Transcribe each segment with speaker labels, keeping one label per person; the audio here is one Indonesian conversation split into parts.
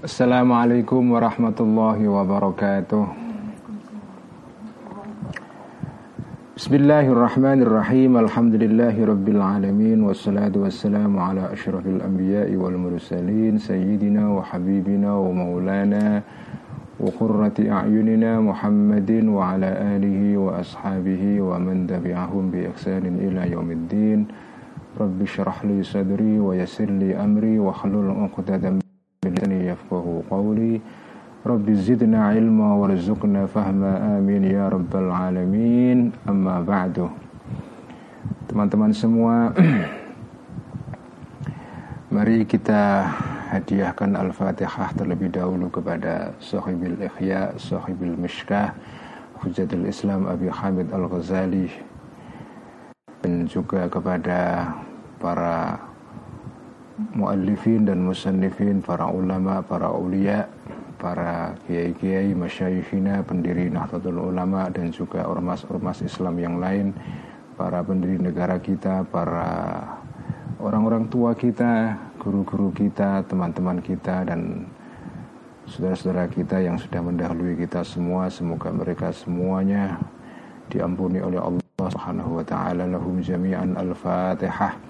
Speaker 1: Assalamualaikum warahmatullahi wabarakatuh. Bismillahirrahmanirrahim. Alhamdulillahi rabbil alamin wassalatu wassalamu ala asyrafil anbiya'i wal mursalin sayyidina wa habibina wa maulana wa qurrati a'yunina Muhammadin wa ala alihi wa ashabihi wa man tabi'ahum bi ihsanin ila yaumiddin. Rabbi syrah li sadri wa yassir li amri wa hlul 'uqdatam قولي رب زدنا علما وارزقنا فهما amin ya rabbal alamin amma ba'du teman-teman semua mari kita hadiahkan al-fatihah terlebih dahulu kepada sahibil ikhya sahibil mishkah hujatul islam Abi Hamid al-Ghazali dan juga kepada para muallifin dan musannifin, para ulama, para ulia, para kiai-kiai, masyayikhina, pendiri Nahdlatul Ulama dan juga ormas-ormas Islam yang lain, para pendiri negara kita, para orang-orang tua kita, guru-guru kita, teman-teman kita dan saudara-saudara kita yang sudah mendahului kita semua, semoga mereka semuanya diampuni oleh Allah Subhanahu wa taala lahum jami'an al-Fatihah.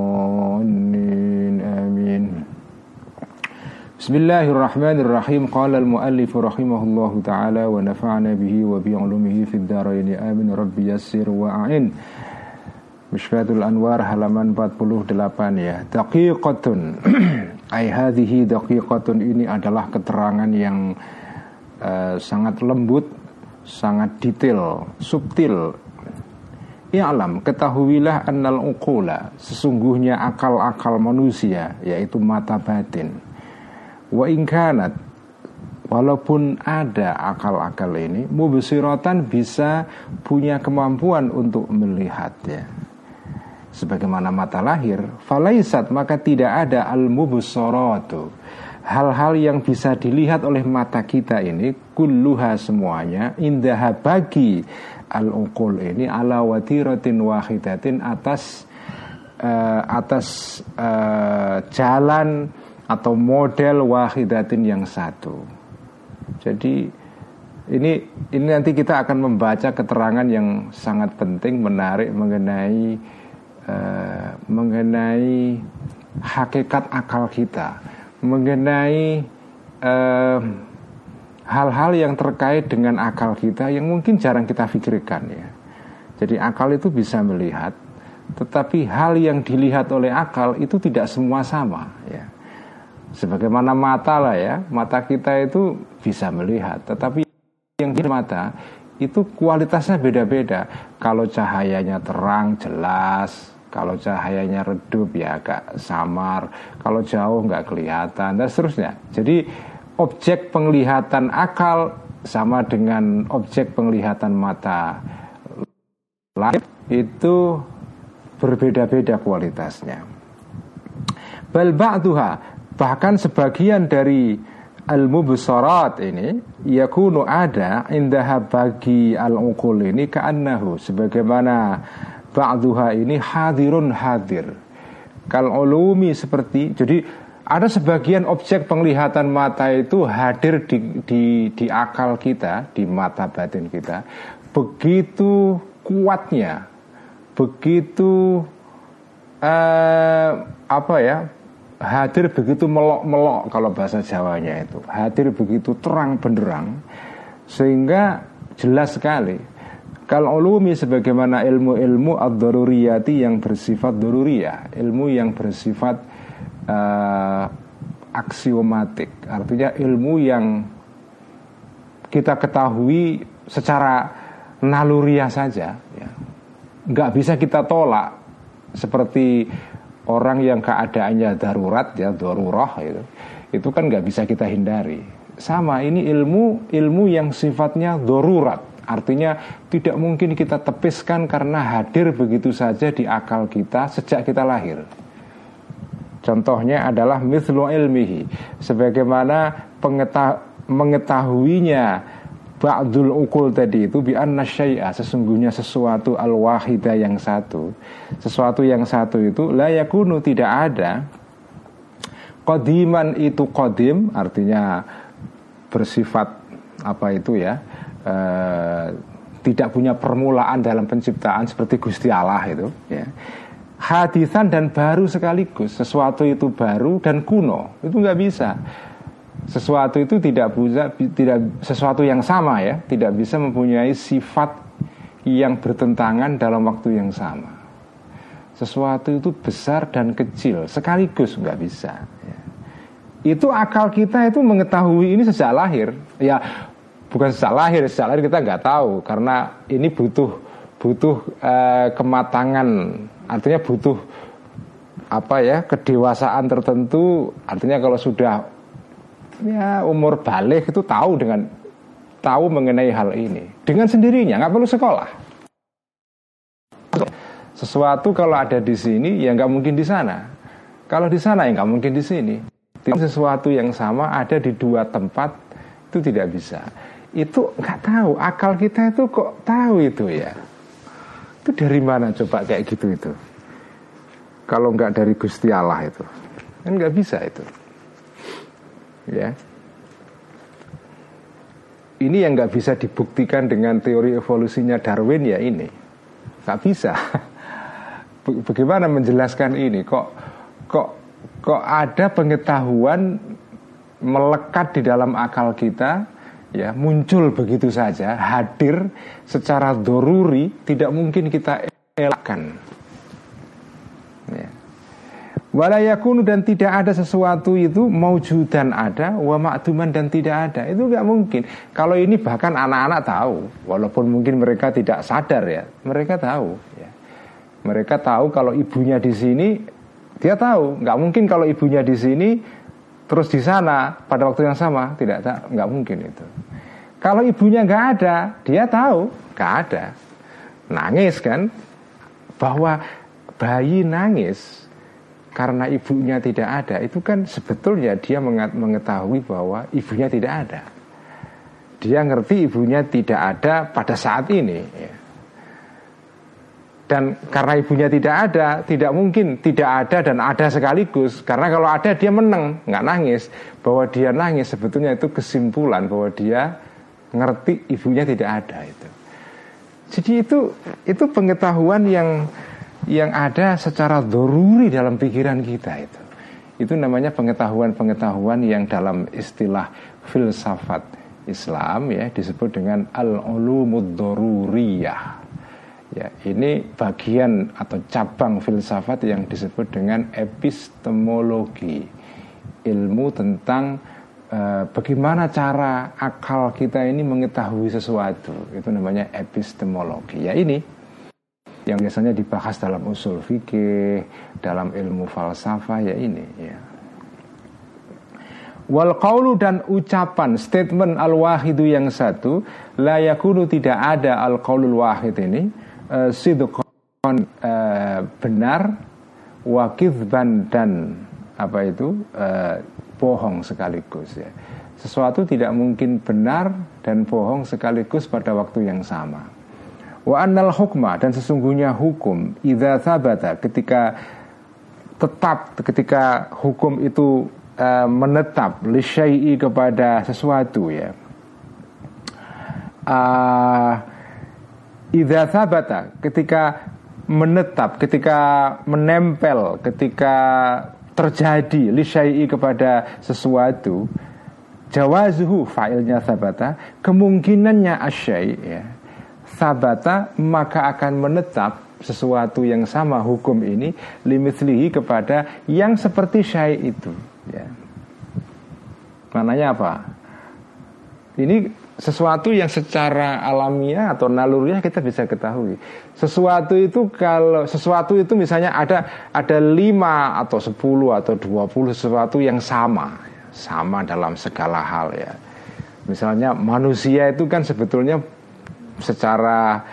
Speaker 1: Bismillahirrahmanirrahim. Qala al-muallif rahimahullahu taala wa nafa'ana bihi wa bi 'ulumihi fid dharain. Amin rabbi yassir wa a'in. Mishkatul Anwar halaman 48 ya. Daqiqatun. Ai hadhihi daqiqatun ini adalah keterangan yang uh, sangat lembut, sangat detail, subtil. I'lam, ketahuilah annal uqula, sesungguhnya akal-akal manusia yaitu mata batin Wa ingkanat Walaupun ada akal-akal ini Mubsiratan bisa punya kemampuan untuk melihatnya. Sebagaimana mata lahir Falaisat maka tidak ada al-mubsaratu Hal-hal yang bisa dilihat oleh mata kita ini Kulluha semuanya Indah bagi al-uqul ini Ala watiratin wahidatin atas uh, Atas uh, jalan atau model wahidatin yang satu. Jadi ini ini nanti kita akan membaca keterangan yang sangat penting menarik mengenai uh, mengenai hakikat akal kita, mengenai eh, hal-hal yang terkait dengan akal kita yang mungkin jarang kita pikirkan ya. Jadi akal itu bisa melihat, tetapi hal yang dilihat oleh akal itu tidak semua sama ya. Sebagaimana mata lah ya, mata kita itu bisa melihat, tetapi yang di mata itu kualitasnya beda-beda. Kalau cahayanya terang, jelas, kalau cahayanya redup ya agak samar, kalau jauh nggak kelihatan dan seterusnya. Jadi objek penglihatan akal sama dengan objek penglihatan mata lain itu berbeda-beda kualitasnya. Bal ba'duha Bahkan sebagian dari al-mubsarat ini yakunu ada indah bagi al-uqul ini ka'annahu sebagaimana ba'duha ini hadirun hadir. Kal ulumi seperti jadi ada sebagian objek penglihatan mata itu hadir di, di, di akal kita, di mata batin kita, begitu kuatnya, begitu uh, apa ya, hadir begitu melok-melok kalau bahasa Jawanya itu. Hadir begitu terang benderang sehingga jelas sekali. Kalau ulumi sebagaimana ilmu-ilmu ad-daruriyati yang bersifat daruriyah ilmu yang bersifat uh, aksiomatik. Artinya ilmu yang kita ketahui secara naluriah saja ya. nggak bisa kita tolak seperti orang yang keadaannya darurat ya darurah itu itu kan nggak bisa kita hindari. Sama ini ilmu ilmu yang sifatnya dorurat artinya tidak mungkin kita tepiskan karena hadir begitu saja di akal kita sejak kita lahir. Contohnya adalah mithlu ilmihi. Sebagaimana pengeta mengetahuinya ba'dul ukul tadi itu bi anna syai'a sesungguhnya sesuatu al wahidah yang satu. Sesuatu yang satu itu la yakunu tidak ada. Qadiman itu kodim artinya bersifat apa itu ya e, tidak punya permulaan dalam penciptaan seperti Gusti Allah itu ya. Hadisan dan baru sekaligus sesuatu itu baru dan kuno itu nggak bisa sesuatu itu tidak bisa tidak sesuatu yang sama ya tidak bisa mempunyai sifat yang bertentangan dalam waktu yang sama. Sesuatu itu besar dan kecil sekaligus nggak bisa ya. itu akal kita itu mengetahui ini sejak lahir. Ya bukan sejak lahir sejak lahir kita nggak tahu karena ini butuh butuh uh, kematangan. Artinya butuh apa ya kedewasaan tertentu. Artinya kalau sudah ya umur balik itu tahu dengan tahu mengenai hal ini dengan sendirinya nggak perlu sekolah sesuatu kalau ada di sini ya nggak mungkin di sana. Kalau di sana ya nggak mungkin di sini. Sesuatu yang sama ada di dua tempat itu tidak bisa. Itu nggak tahu. Akal kita itu kok tahu itu ya. Itu dari mana coba kayak gitu itu? Kalau nggak dari Gusti Allah itu, kan nggak bisa itu. Ya. Ini yang nggak bisa dibuktikan dengan teori evolusinya Darwin ya ini, nggak bisa. bagaimana menjelaskan ini kok kok kok ada pengetahuan melekat di dalam akal kita ya muncul begitu saja hadir secara doruri tidak mungkin kita elakkan ya. Walayakunu dan tidak ada sesuatu itu maujudan ada, wa makduman dan tidak ada. Itu nggak mungkin. Kalau ini bahkan anak-anak tahu, walaupun mungkin mereka tidak sadar ya, mereka tahu. Ya. Mereka tahu kalau ibunya di sini, dia tahu. Nggak mungkin kalau ibunya di sini terus di sana pada waktu yang sama, tidak nggak mungkin itu. Kalau ibunya nggak ada, dia tahu nggak ada. Nangis kan? Bahwa bayi nangis karena ibunya tidak ada itu kan sebetulnya dia mengetahui bahwa ibunya tidak ada. Dia ngerti ibunya tidak ada pada saat ini. Ya. Dan karena ibunya tidak ada, tidak mungkin tidak ada dan ada sekaligus. Karena kalau ada dia menang, nggak nangis. Bahwa dia nangis sebetulnya itu kesimpulan bahwa dia ngerti ibunya tidak ada itu. Jadi itu itu pengetahuan yang yang ada secara doruri dalam pikiran kita itu. Itu namanya pengetahuan-pengetahuan yang dalam istilah filsafat Islam ya disebut dengan al-ulumud doruriyah Ya, ini bagian atau cabang filsafat yang disebut dengan epistemologi. Ilmu tentang uh, bagaimana cara akal kita ini mengetahui sesuatu. Itu namanya epistemologi. Ya ini yang biasanya dibahas dalam usul fikih, dalam ilmu falsafah ya ini ya. Wal qawlu dan ucapan statement al wahidu yang satu la yakunu tidak ada al qawlul wahid ini uh, sidqan uh, benar wakidban dan apa itu uh, bohong sekaligus ya sesuatu tidak mungkin benar dan bohong sekaligus pada waktu yang sama wa annal hukma dan sesungguhnya hukum idza sabata ketika tetap ketika hukum itu uh, menetap lisyai'i kepada sesuatu ya. Uh, idza sabata ketika menetap, ketika menempel, ketika terjadi lisyai'i kepada sesuatu jawazuhu fa'ilnya sabata kemungkinannya asyai ya sabata maka akan menetap sesuatu yang sama hukum ini limitlihi kepada yang seperti syai itu ya mananya apa ini sesuatu yang secara alamiah atau naluriah kita bisa ketahui. Sesuatu itu kalau sesuatu itu misalnya ada ada lima atau sepuluh atau dua puluh sesuatu yang sama. sama dalam segala hal ya. Misalnya manusia itu kan sebetulnya secara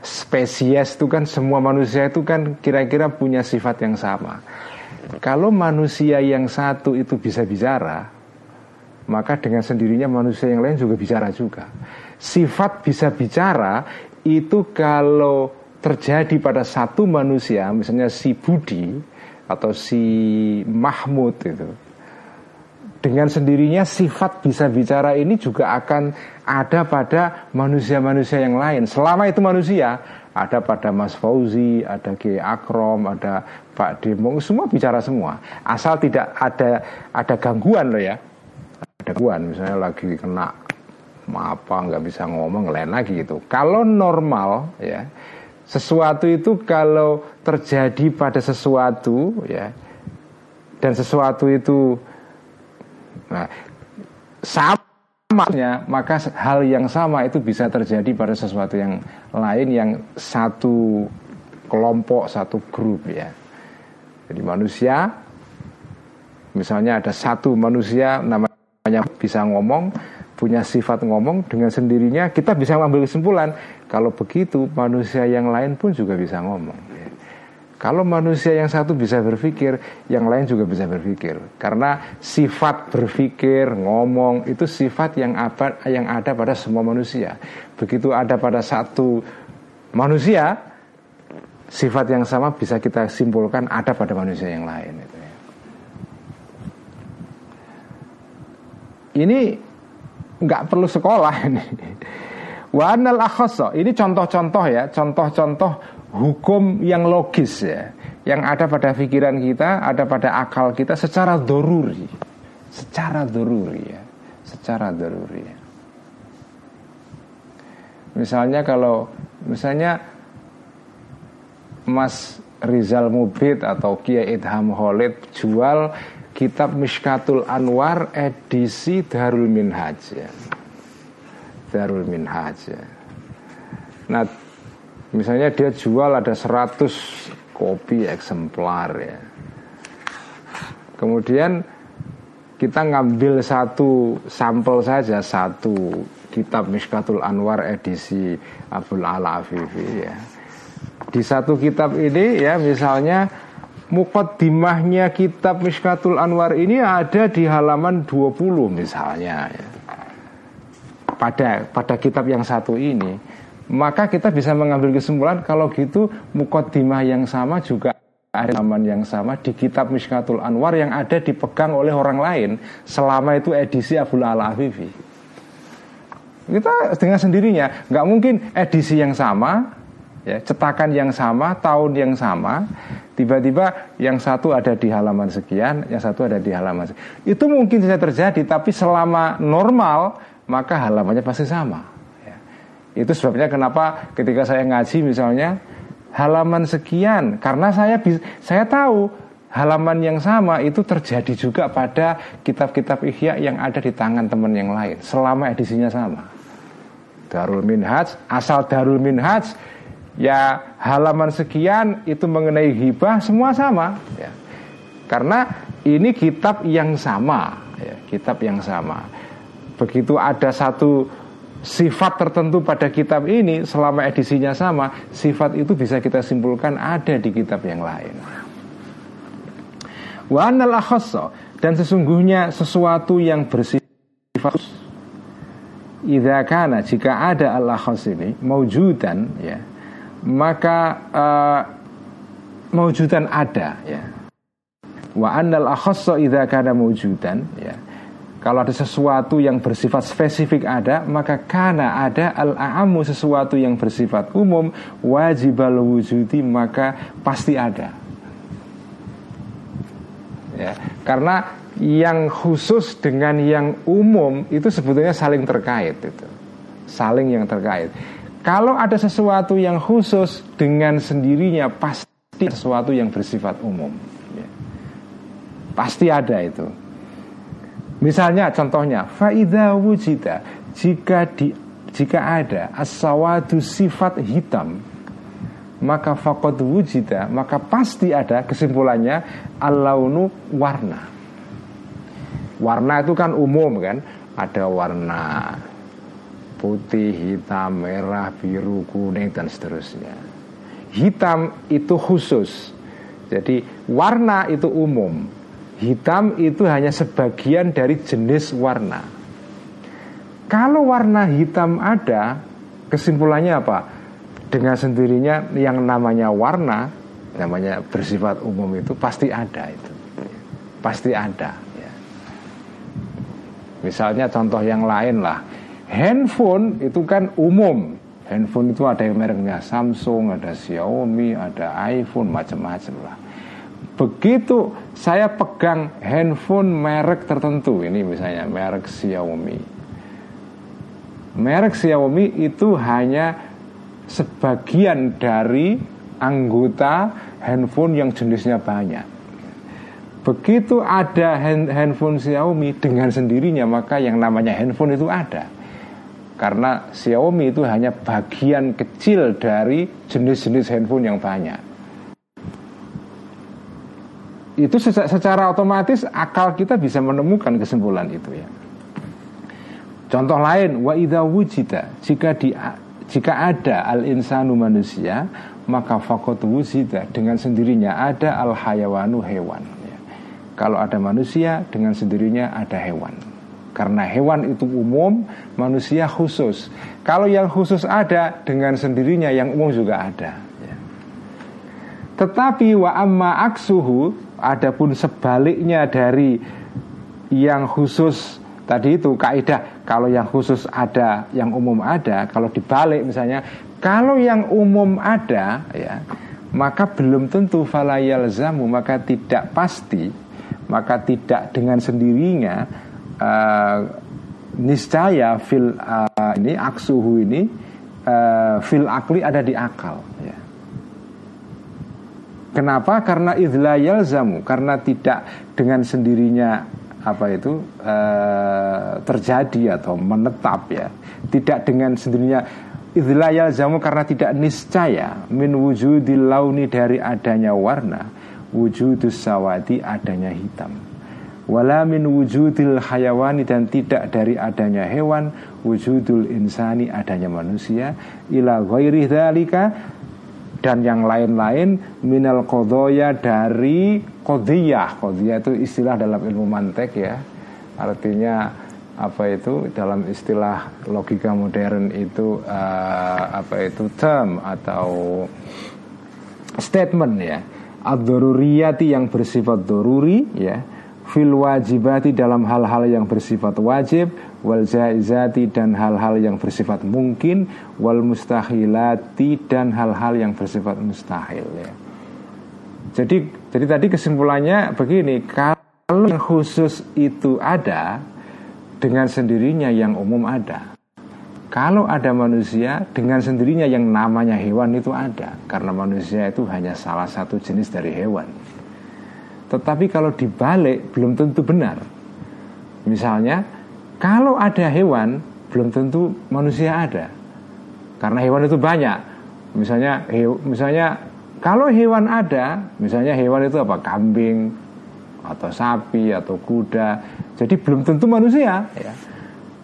Speaker 1: spesies itu kan semua manusia itu kan kira-kira punya sifat yang sama. Kalau manusia yang satu itu bisa bicara, maka dengan sendirinya manusia yang lain juga bicara juga. Sifat bisa bicara itu kalau terjadi pada satu manusia, misalnya si Budi atau si Mahmud itu, dengan sendirinya sifat bisa bicara ini juga akan ada pada manusia-manusia yang lain. Selama itu manusia, ada pada Mas Fauzi, ada Ki Akrom, ada Pak Demo, semua bicara semua. Asal tidak ada ada gangguan loh ya. Ada gangguan, misalnya lagi kena apa nggak bisa ngomong lain lagi gitu. Kalau normal ya, sesuatu itu kalau terjadi pada sesuatu ya, dan sesuatu itu Nah, samanya maka hal yang sama itu bisa terjadi pada sesuatu yang lain yang satu kelompok, satu grup ya. Jadi manusia misalnya ada satu manusia namanya bisa ngomong, punya sifat ngomong dengan sendirinya kita bisa mengambil kesimpulan kalau begitu manusia yang lain pun juga bisa ngomong. Kalau manusia yang satu bisa berpikir, yang lain juga bisa berpikir. Karena sifat berpikir, ngomong itu sifat yang apa yang ada pada semua manusia. Begitu ada pada satu manusia, sifat yang sama bisa kita simpulkan ada pada manusia yang lain. Ya. Ini nggak perlu sekolah ini. Wanal akhoso, ini contoh-contoh ya, contoh-contoh hukum yang logis ya yang ada pada pikiran kita ada pada akal kita secara doruri secara doruri ya secara doruri ya. misalnya kalau misalnya Mas Rizal Mubid atau Kiai Idham Khalid jual kitab Mishkatul Anwar edisi Darul Minhaj ya. Darul Minhaj ya. Nah Misalnya dia jual ada 100 kopi eksemplar ya. Kemudian kita ngambil satu sampel saja satu kitab Mishkatul Anwar edisi Abdul Ala Afifi ya. Di satu kitab ini ya misalnya mukaddimahnya kitab Mishkatul Anwar ini ada di halaman 20 misalnya ya. Pada pada kitab yang satu ini maka kita bisa mengambil kesimpulan kalau gitu mukodimah yang sama juga ada zaman yang sama di kitab Mishkatul Anwar yang ada dipegang oleh orang lain selama itu edisi Abdul Ala Afifi. Kita dengan sendirinya nggak mungkin edisi yang sama, ya, cetakan yang sama, tahun yang sama, tiba-tiba yang satu ada di halaman sekian, yang satu ada di halaman sekian. Itu mungkin bisa terjadi, tapi selama normal maka halamannya pasti sama. Itu sebabnya kenapa ketika saya ngaji misalnya halaman sekian karena saya saya tahu halaman yang sama itu terjadi juga pada kitab-kitab ihya yang ada di tangan teman yang lain selama edisinya sama. Darul Minhaj, asal Darul Minhaj ya halaman sekian itu mengenai hibah semua sama ya. Karena ini kitab yang sama ya, kitab yang sama. Begitu ada satu sifat tertentu pada kitab ini selama edisinya sama, sifat itu bisa kita simpulkan ada di kitab yang lain. Wa anal dan sesungguhnya sesuatu yang bersifat idza kana jika ada al akhas ini maujudan ya maka uh, maujudan ada ya wa annal akhassa idza kana maujudan ya kalau ada sesuatu yang bersifat spesifik ada, maka karena ada al-a'amu sesuatu yang bersifat umum, wajib al wujudi maka pasti ada. Ya, karena yang khusus dengan yang umum itu sebetulnya saling terkait itu. Saling yang terkait. Kalau ada sesuatu yang khusus dengan sendirinya pasti sesuatu yang bersifat umum. Ya. Pasti ada itu. Misalnya contohnya faida wujida jika di jika ada asawadu sifat hitam maka fakot wujida maka pasti ada kesimpulannya alaunu warna Warna itu kan umum kan, ada warna putih, hitam, merah, biru, kuning dan seterusnya. Hitam itu khusus. Jadi warna itu umum. Hitam itu hanya sebagian dari jenis warna. Kalau warna hitam ada, kesimpulannya apa? Dengan sendirinya yang namanya warna, namanya bersifat umum itu pasti ada itu. Pasti ada. Ya. Misalnya contoh yang lain lah, handphone itu kan umum. Handphone itu ada yang mereknya Samsung, ada Xiaomi, ada iPhone, macam-macam lah. Begitu saya pegang handphone merek tertentu, ini misalnya merek Xiaomi. Merek Xiaomi itu hanya sebagian dari anggota handphone yang jenisnya banyak. Begitu ada hand, handphone Xiaomi dengan sendirinya maka yang namanya handphone itu ada. Karena Xiaomi itu hanya bagian kecil dari jenis-jenis handphone yang banyak itu secara otomatis akal kita bisa menemukan kesimpulan itu ya. Contoh lain wa idza wujida jika di jika ada al insanu manusia maka fakot wujida dengan sendirinya ada al hayawanu hewan ya. Kalau ada manusia dengan sendirinya ada hewan. Karena hewan itu umum, manusia khusus. Kalau yang khusus ada dengan sendirinya yang umum juga ada. Ya. Tetapi wa amma aksuhu Adapun sebaliknya dari yang khusus tadi itu kaidah kalau yang khusus ada, yang umum ada, kalau dibalik misalnya, kalau yang umum ada ya, maka belum tentu falayal zamu, maka tidak pasti, maka tidak dengan sendirinya uh, niscaya fil uh, ini aksuhu ini uh, fil akli ada di akal ya. Kenapa? Karena idlayal zamu, karena tidak dengan sendirinya apa itu e, terjadi atau menetap ya, tidak dengan sendirinya idlayal zamu karena tidak niscaya min wujudil launi dari adanya warna, wujudus sawati adanya hitam. Wala min wujudil hayawani dan tidak dari adanya hewan, wujudul insani adanya manusia, ila ghairi dzalika dan yang lain-lain minal kodoya dari kodiyah kodiyah itu istilah dalam ilmu mantek ya. Artinya apa itu? Dalam istilah logika modern itu uh, apa itu? Term atau statement ya. Ad yang bersifat doruri ya. Fil wajibati dalam hal-hal yang bersifat wajib wal jaizati dan hal-hal yang bersifat mungkin wal mustahilati dan hal-hal yang bersifat mustahil ya. Jadi jadi tadi kesimpulannya begini, kalau yang khusus itu ada dengan sendirinya yang umum ada. Kalau ada manusia dengan sendirinya yang namanya hewan itu ada karena manusia itu hanya salah satu jenis dari hewan. Tetapi kalau dibalik belum tentu benar. Misalnya, kalau ada hewan belum tentu manusia ada. Karena hewan itu banyak. Misalnya misalnya kalau hewan ada, misalnya hewan itu apa? Kambing atau sapi atau kuda. Jadi belum tentu manusia, ya.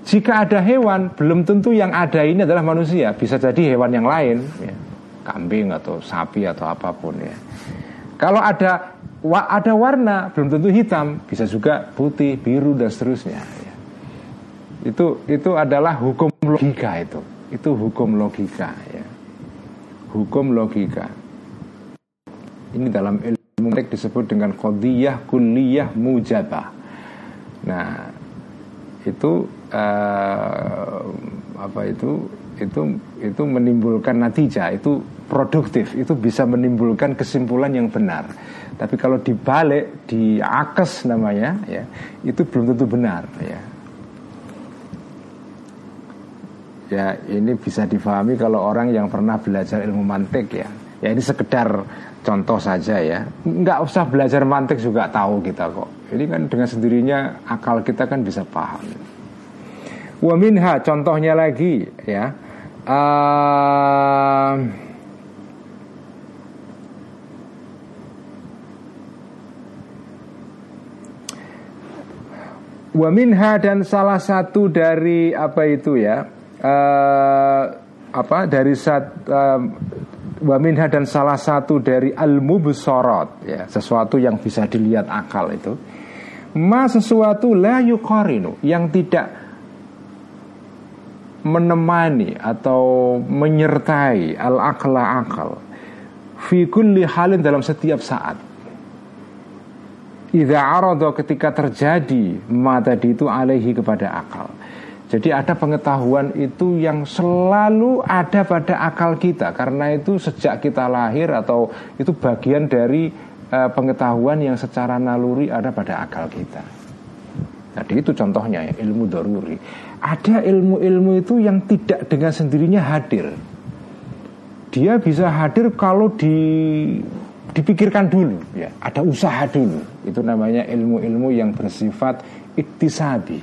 Speaker 1: Jika ada hewan, belum tentu yang ada ini adalah manusia. Bisa jadi hewan yang lain, ya. kambing atau sapi atau apa pun ya. Kalau ada ada warna belum tentu hitam bisa juga putih biru dan seterusnya ya. Itu itu adalah hukum logika itu. Itu hukum logika ya. Hukum logika. Ini dalam ilmu disebut dengan kodiyah kulliyah mujabah nah itu uh, apa itu? Itu itu menimbulkan natijah itu produktif. Itu bisa menimbulkan kesimpulan yang benar. Tapi kalau dibalik, diakes namanya, ya, itu belum tentu benar, ya. Ya, ini bisa difahami kalau orang yang pernah belajar ilmu mantik ya. Ya ini sekedar contoh saja ya. Nggak usah belajar mantik juga tahu kita kok. Ini kan dengan sendirinya akal kita kan bisa paham. Waminha contohnya lagi ya. Uh, Wa minha dan salah satu dari apa itu ya uh, apa dari sat, uh, wa minha dan salah satu dari al mubsorot ya sesuatu yang bisa dilihat akal itu. Ma sesuatu la yuqarinu yang tidak menemani atau menyertai al akla akal. Fi kulli halin dalam setiap saat. Idza arada ketika terjadi ma tadi itu alaihi kepada akal. Jadi ada pengetahuan itu yang selalu ada pada akal kita karena itu sejak kita lahir atau itu bagian dari uh, pengetahuan yang secara naluri ada pada akal kita. Jadi itu contohnya ya, ilmu daruri. Ada ilmu-ilmu itu yang tidak dengan sendirinya hadir. Dia bisa hadir kalau di dipikirkan dulu ya ada usaha dulu itu namanya ilmu-ilmu yang bersifat iktisabi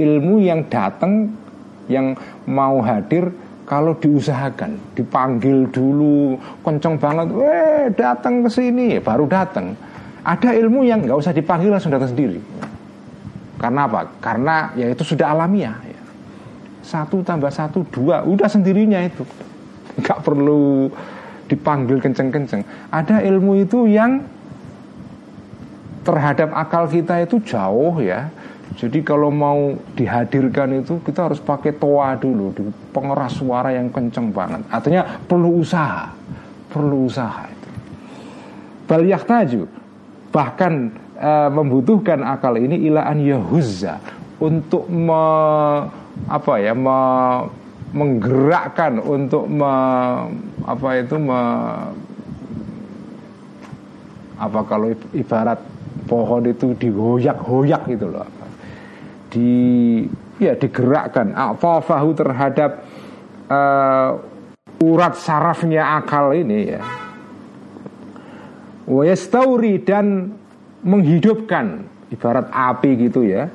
Speaker 1: ilmu yang datang yang mau hadir kalau diusahakan dipanggil dulu kenceng banget eh datang ke sini baru datang ada ilmu yang nggak usah dipanggil langsung datang sendiri karena apa karena ya itu sudah alamiah ya. satu tambah satu dua udah sendirinya itu nggak perlu dipanggil kenceng-kenceng. Ada ilmu itu yang terhadap akal kita itu jauh ya. Jadi kalau mau dihadirkan itu kita harus pakai toa dulu, pengeras suara yang kenceng banget. Artinya perlu usaha, perlu usaha itu. Bal yahtaju bahkan e, membutuhkan akal ini ilaan yahuzza untuk me, apa ya me, menggerakkan untuk me, apa itu me, apa kalau ibarat pohon itu digoyak-goyak gitu loh di ya digerakkan fahu terhadap uh, urat sarafnya akal ini ya wayastauri dan menghidupkan ibarat api gitu ya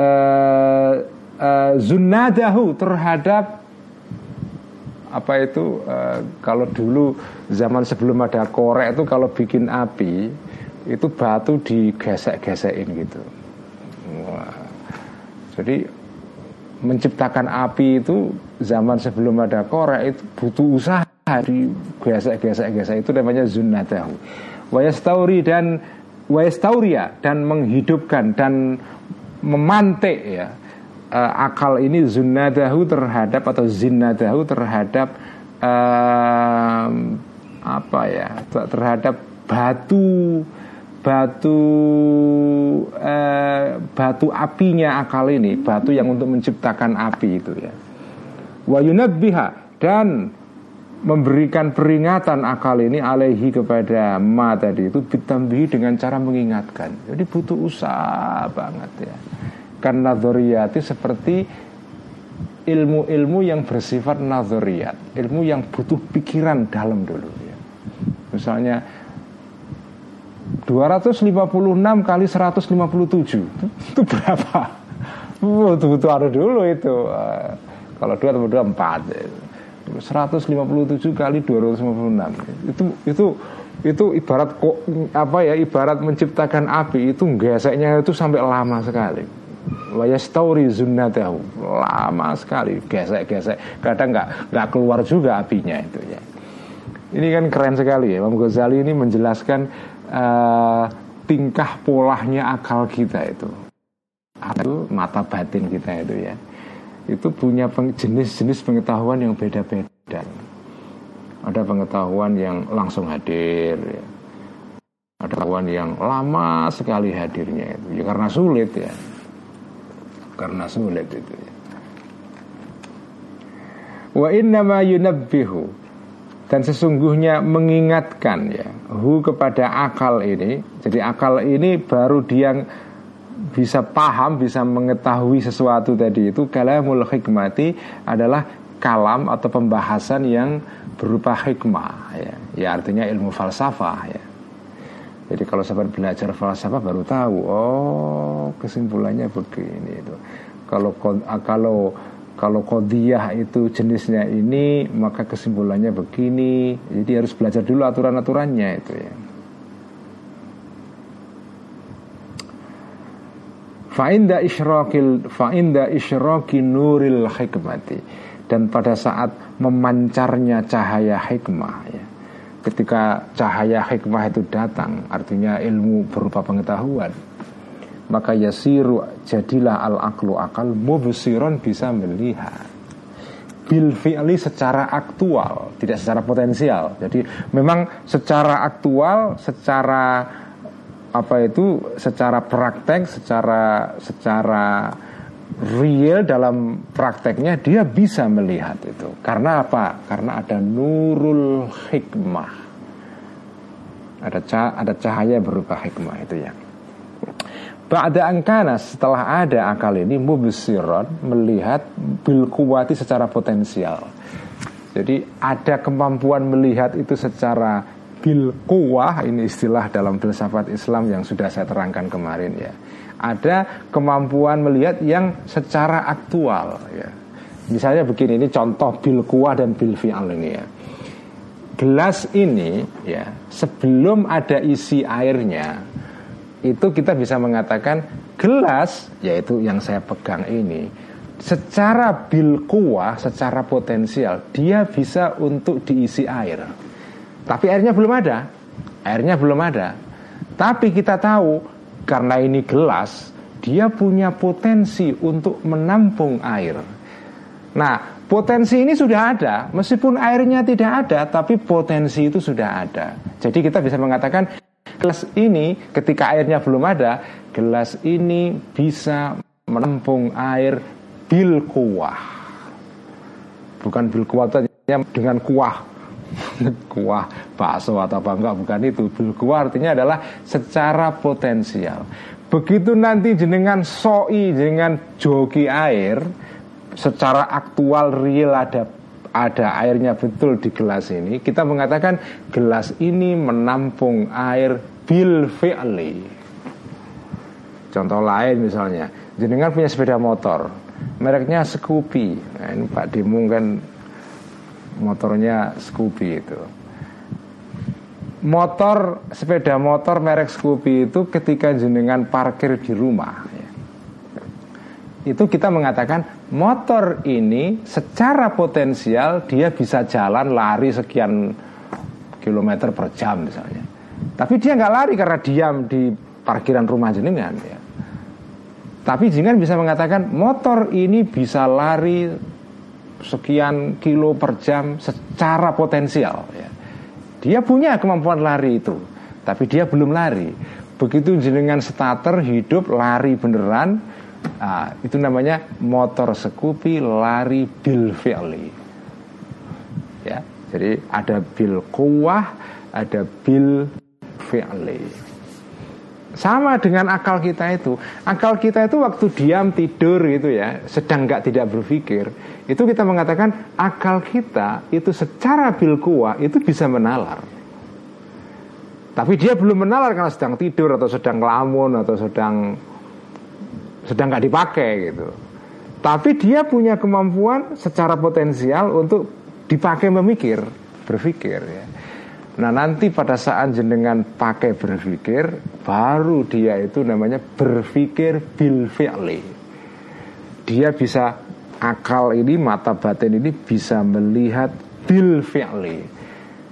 Speaker 1: uh, uh, zunadahu terhadap apa itu uh, kalau dulu zaman sebelum ada korek itu kalau bikin api itu batu digesek-gesekin gitu. Wah. Jadi menciptakan api itu zaman sebelum ada korek itu butuh usaha di gesek-gesek-gesek itu namanya zunatahu. Wayastauri dan wayastauria dan menghidupkan dan memantik ya uh, akal ini zunadahu terhadap atau zinadahu terhadap uh, apa ya terhadap batu batu uh, batu apinya akal ini batu yang untuk menciptakan api itu ya. Wayunabbiha dan memberikan peringatan akal ini alaihi kepada ma tadi itu ditambahi dengan cara mengingatkan. Jadi butuh usaha banget ya. Kan nadoriyati seperti ilmu-ilmu yang bersifat nadoriyat ilmu yang butuh pikiran dalam dulu ya. misalnya 256 kali 157 itu berapa? Butuh-butuh ada dulu itu. Uh, Kalau 2 tambah 2 4 157 kali 256 Itu itu itu ibarat kok apa ya ibarat menciptakan api itu geseknya itu sampai lama sekali. Wayastauri zunnatahu. Lama sekali Gesek-gesek. Kadang nggak nggak keluar juga apinya itu ya. Ini kan keren sekali ya. Imam Ghazali ini menjelaskan uh, Tingkah polahnya akal kita itu. Itu mata batin kita itu ya. Itu punya jenis-jenis pengetahuan yang beda-beda. Ada pengetahuan yang langsung hadir ya. Ada pengetahuan yang lama sekali hadirnya itu. Ya karena sulit ya. Karena sulit itu ya. Wa innama yunabbihu dan sesungguhnya mengingatkan ya hu kepada akal ini. Jadi akal ini baru dia bisa paham, bisa mengetahui sesuatu tadi itu kalamul hikmati adalah kalam atau pembahasan yang berupa hikmah ya. Ya artinya ilmu falsafah ya. Jadi kalau sahabat belajar falsafah baru tahu, oh kesimpulannya begini itu. Kalau ah, kalau kalau kodiah itu jenisnya ini, maka kesimpulannya begini. Jadi harus belajar dulu aturan-aturannya itu ya. Fa'inda isyrokil Fa'inda isyrokil nuril hikmati Dan pada saat memancarnya cahaya hikmah ya, Ketika cahaya hikmah itu datang Artinya ilmu berupa pengetahuan Maka yasiru jadilah al-aklu akal Mubsiron bisa melihat bil fi'li secara aktual, tidak secara potensial. Jadi memang secara aktual, secara apa itu secara praktek, secara secara real dalam prakteknya dia bisa melihat itu. Karena apa? Karena ada nurul hikmah. Ada ada cahaya berupa hikmah itu ya. Ba'da angkana setelah ada akal ini mubsiron melihat bil kuwati secara potensial. Jadi ada kemampuan melihat itu secara bil kuwah ini istilah dalam filsafat Islam yang sudah saya terangkan kemarin ya. Ada kemampuan melihat yang secara aktual ya. Misalnya begini ini contoh bil kuwah dan bil fi'al ini ya. Gelas ini ya sebelum ada isi airnya itu kita bisa mengatakan gelas yaitu yang saya pegang ini secara bil kuah, secara potensial dia bisa untuk diisi air. Tapi airnya belum ada. Airnya belum ada. Tapi kita tahu karena ini gelas, dia punya potensi untuk menampung air. Nah, potensi ini sudah ada, meskipun airnya tidak ada, tapi potensi itu sudah ada. Jadi kita bisa mengatakan Gelas ini ketika airnya belum ada, gelas ini bisa menampung air bil kuah. Bukan bil kuah dengan kuah. Kuah bakso atau apa enggak bukan itu. Bil kuah artinya adalah secara potensial. Begitu nanti jenengan soi dengan joki air secara aktual real ada ada airnya betul di gelas ini, kita mengatakan gelas ini menampung air bil fi'li. Contoh lain misalnya, jenengan punya sepeda motor, mereknya Scoopy. Nah, ini Pak Dimung kan motornya Scoopy itu. Motor sepeda motor merek Scoopy itu ketika jenengan parkir di rumah itu kita mengatakan motor ini secara potensial dia bisa jalan lari sekian kilometer per jam misalnya. Tapi dia nggak lari karena diam di parkiran rumah jenengan ya. Tapi jenengan bisa mengatakan motor ini bisa lari sekian kilo per jam secara potensial ya. Dia punya kemampuan lari itu, tapi dia belum lari. Begitu jenengan starter hidup lari beneran, Nah, itu namanya motor sekupi lari bil fi'li. Ya, jadi ada bil kuwah, ada bil fi'li. Sama dengan akal kita itu. Akal kita itu waktu diam tidur gitu ya, sedang nggak tidak berpikir, itu kita mengatakan akal kita itu secara bil kuwah itu bisa menalar. Tapi dia belum menalar karena sedang tidur atau sedang lamun atau sedang sedang nggak dipakai gitu. Tapi dia punya kemampuan secara potensial untuk dipakai memikir, berpikir ya. Nah nanti pada saat jenengan pakai berpikir Baru dia itu namanya berpikir bil Dia bisa akal ini, mata batin ini bisa melihat bil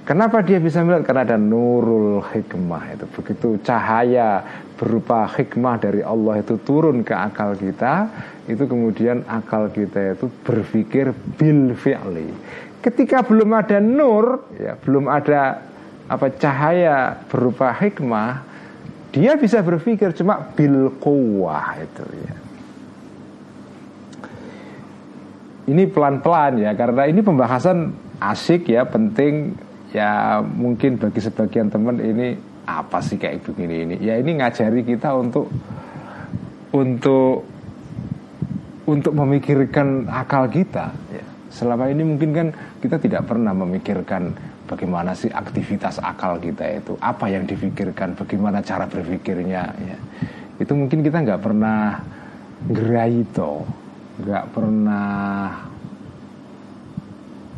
Speaker 1: Kenapa dia bisa melihat? Karena ada nurul hikmah itu Begitu cahaya berupa hikmah dari Allah itu turun ke akal kita itu kemudian akal kita itu berpikir bil fi'li. Ketika belum ada nur ya belum ada apa cahaya berupa hikmah dia bisa berpikir cuma bil kuwah itu ya. Ini pelan-pelan ya karena ini pembahasan asik ya penting. Ya mungkin bagi sebagian teman ini apa sih kayak begini ini ya ini ngajari kita untuk untuk untuk memikirkan akal kita. Ya. selama ini mungkin kan kita tidak pernah memikirkan bagaimana sih aktivitas akal kita itu. Apa yang difikirkan bagaimana cara berpikirnya ya. Itu mungkin kita nggak pernah gerai itu nggak pernah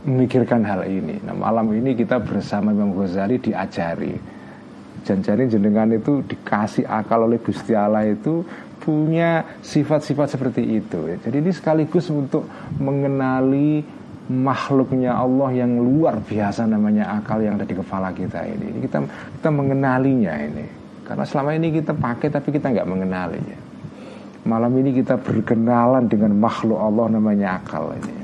Speaker 1: memikirkan hal ini. Nah malam ini kita bersama Imam Ghazali diajari janjani jenengan itu dikasih akal oleh Gusti Allah itu punya sifat-sifat seperti itu. Jadi ini sekaligus untuk mengenali makhluknya Allah yang luar biasa namanya akal yang ada di kepala kita ini. Ini kita kita mengenalinya ini. Karena selama ini kita pakai tapi kita nggak mengenalinya. Malam ini kita berkenalan dengan makhluk Allah namanya akal ini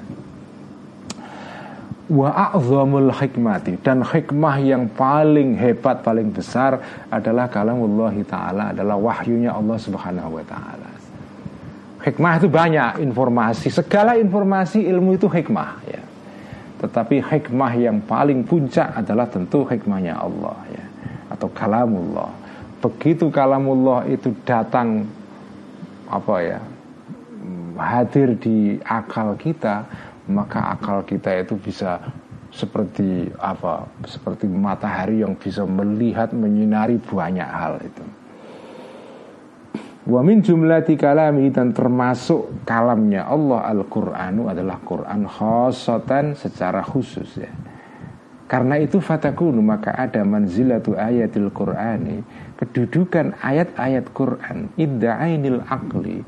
Speaker 1: wa a'zamul hikmati dan hikmah yang paling hebat paling besar adalah kalamullah taala adalah wahyunya Allah Subhanahu wa taala. Hikmah itu banyak informasi, segala informasi ilmu itu hikmah ya. Tetapi hikmah yang paling puncak adalah tentu hikmahnya Allah ya atau kalamullah. Begitu kalamullah itu datang apa ya hadir di akal kita maka akal kita itu bisa seperti apa seperti matahari yang bisa melihat menyinari banyak hal itu Wa min jumlati kalami dan termasuk kalamnya Allah Al-Qur'anu adalah Quran khosatan secara khusus ya. Karena itu fatakunu maka ada manzilatu ayatil Qur'ani kedudukan ayat-ayat Quran idda'ainil akli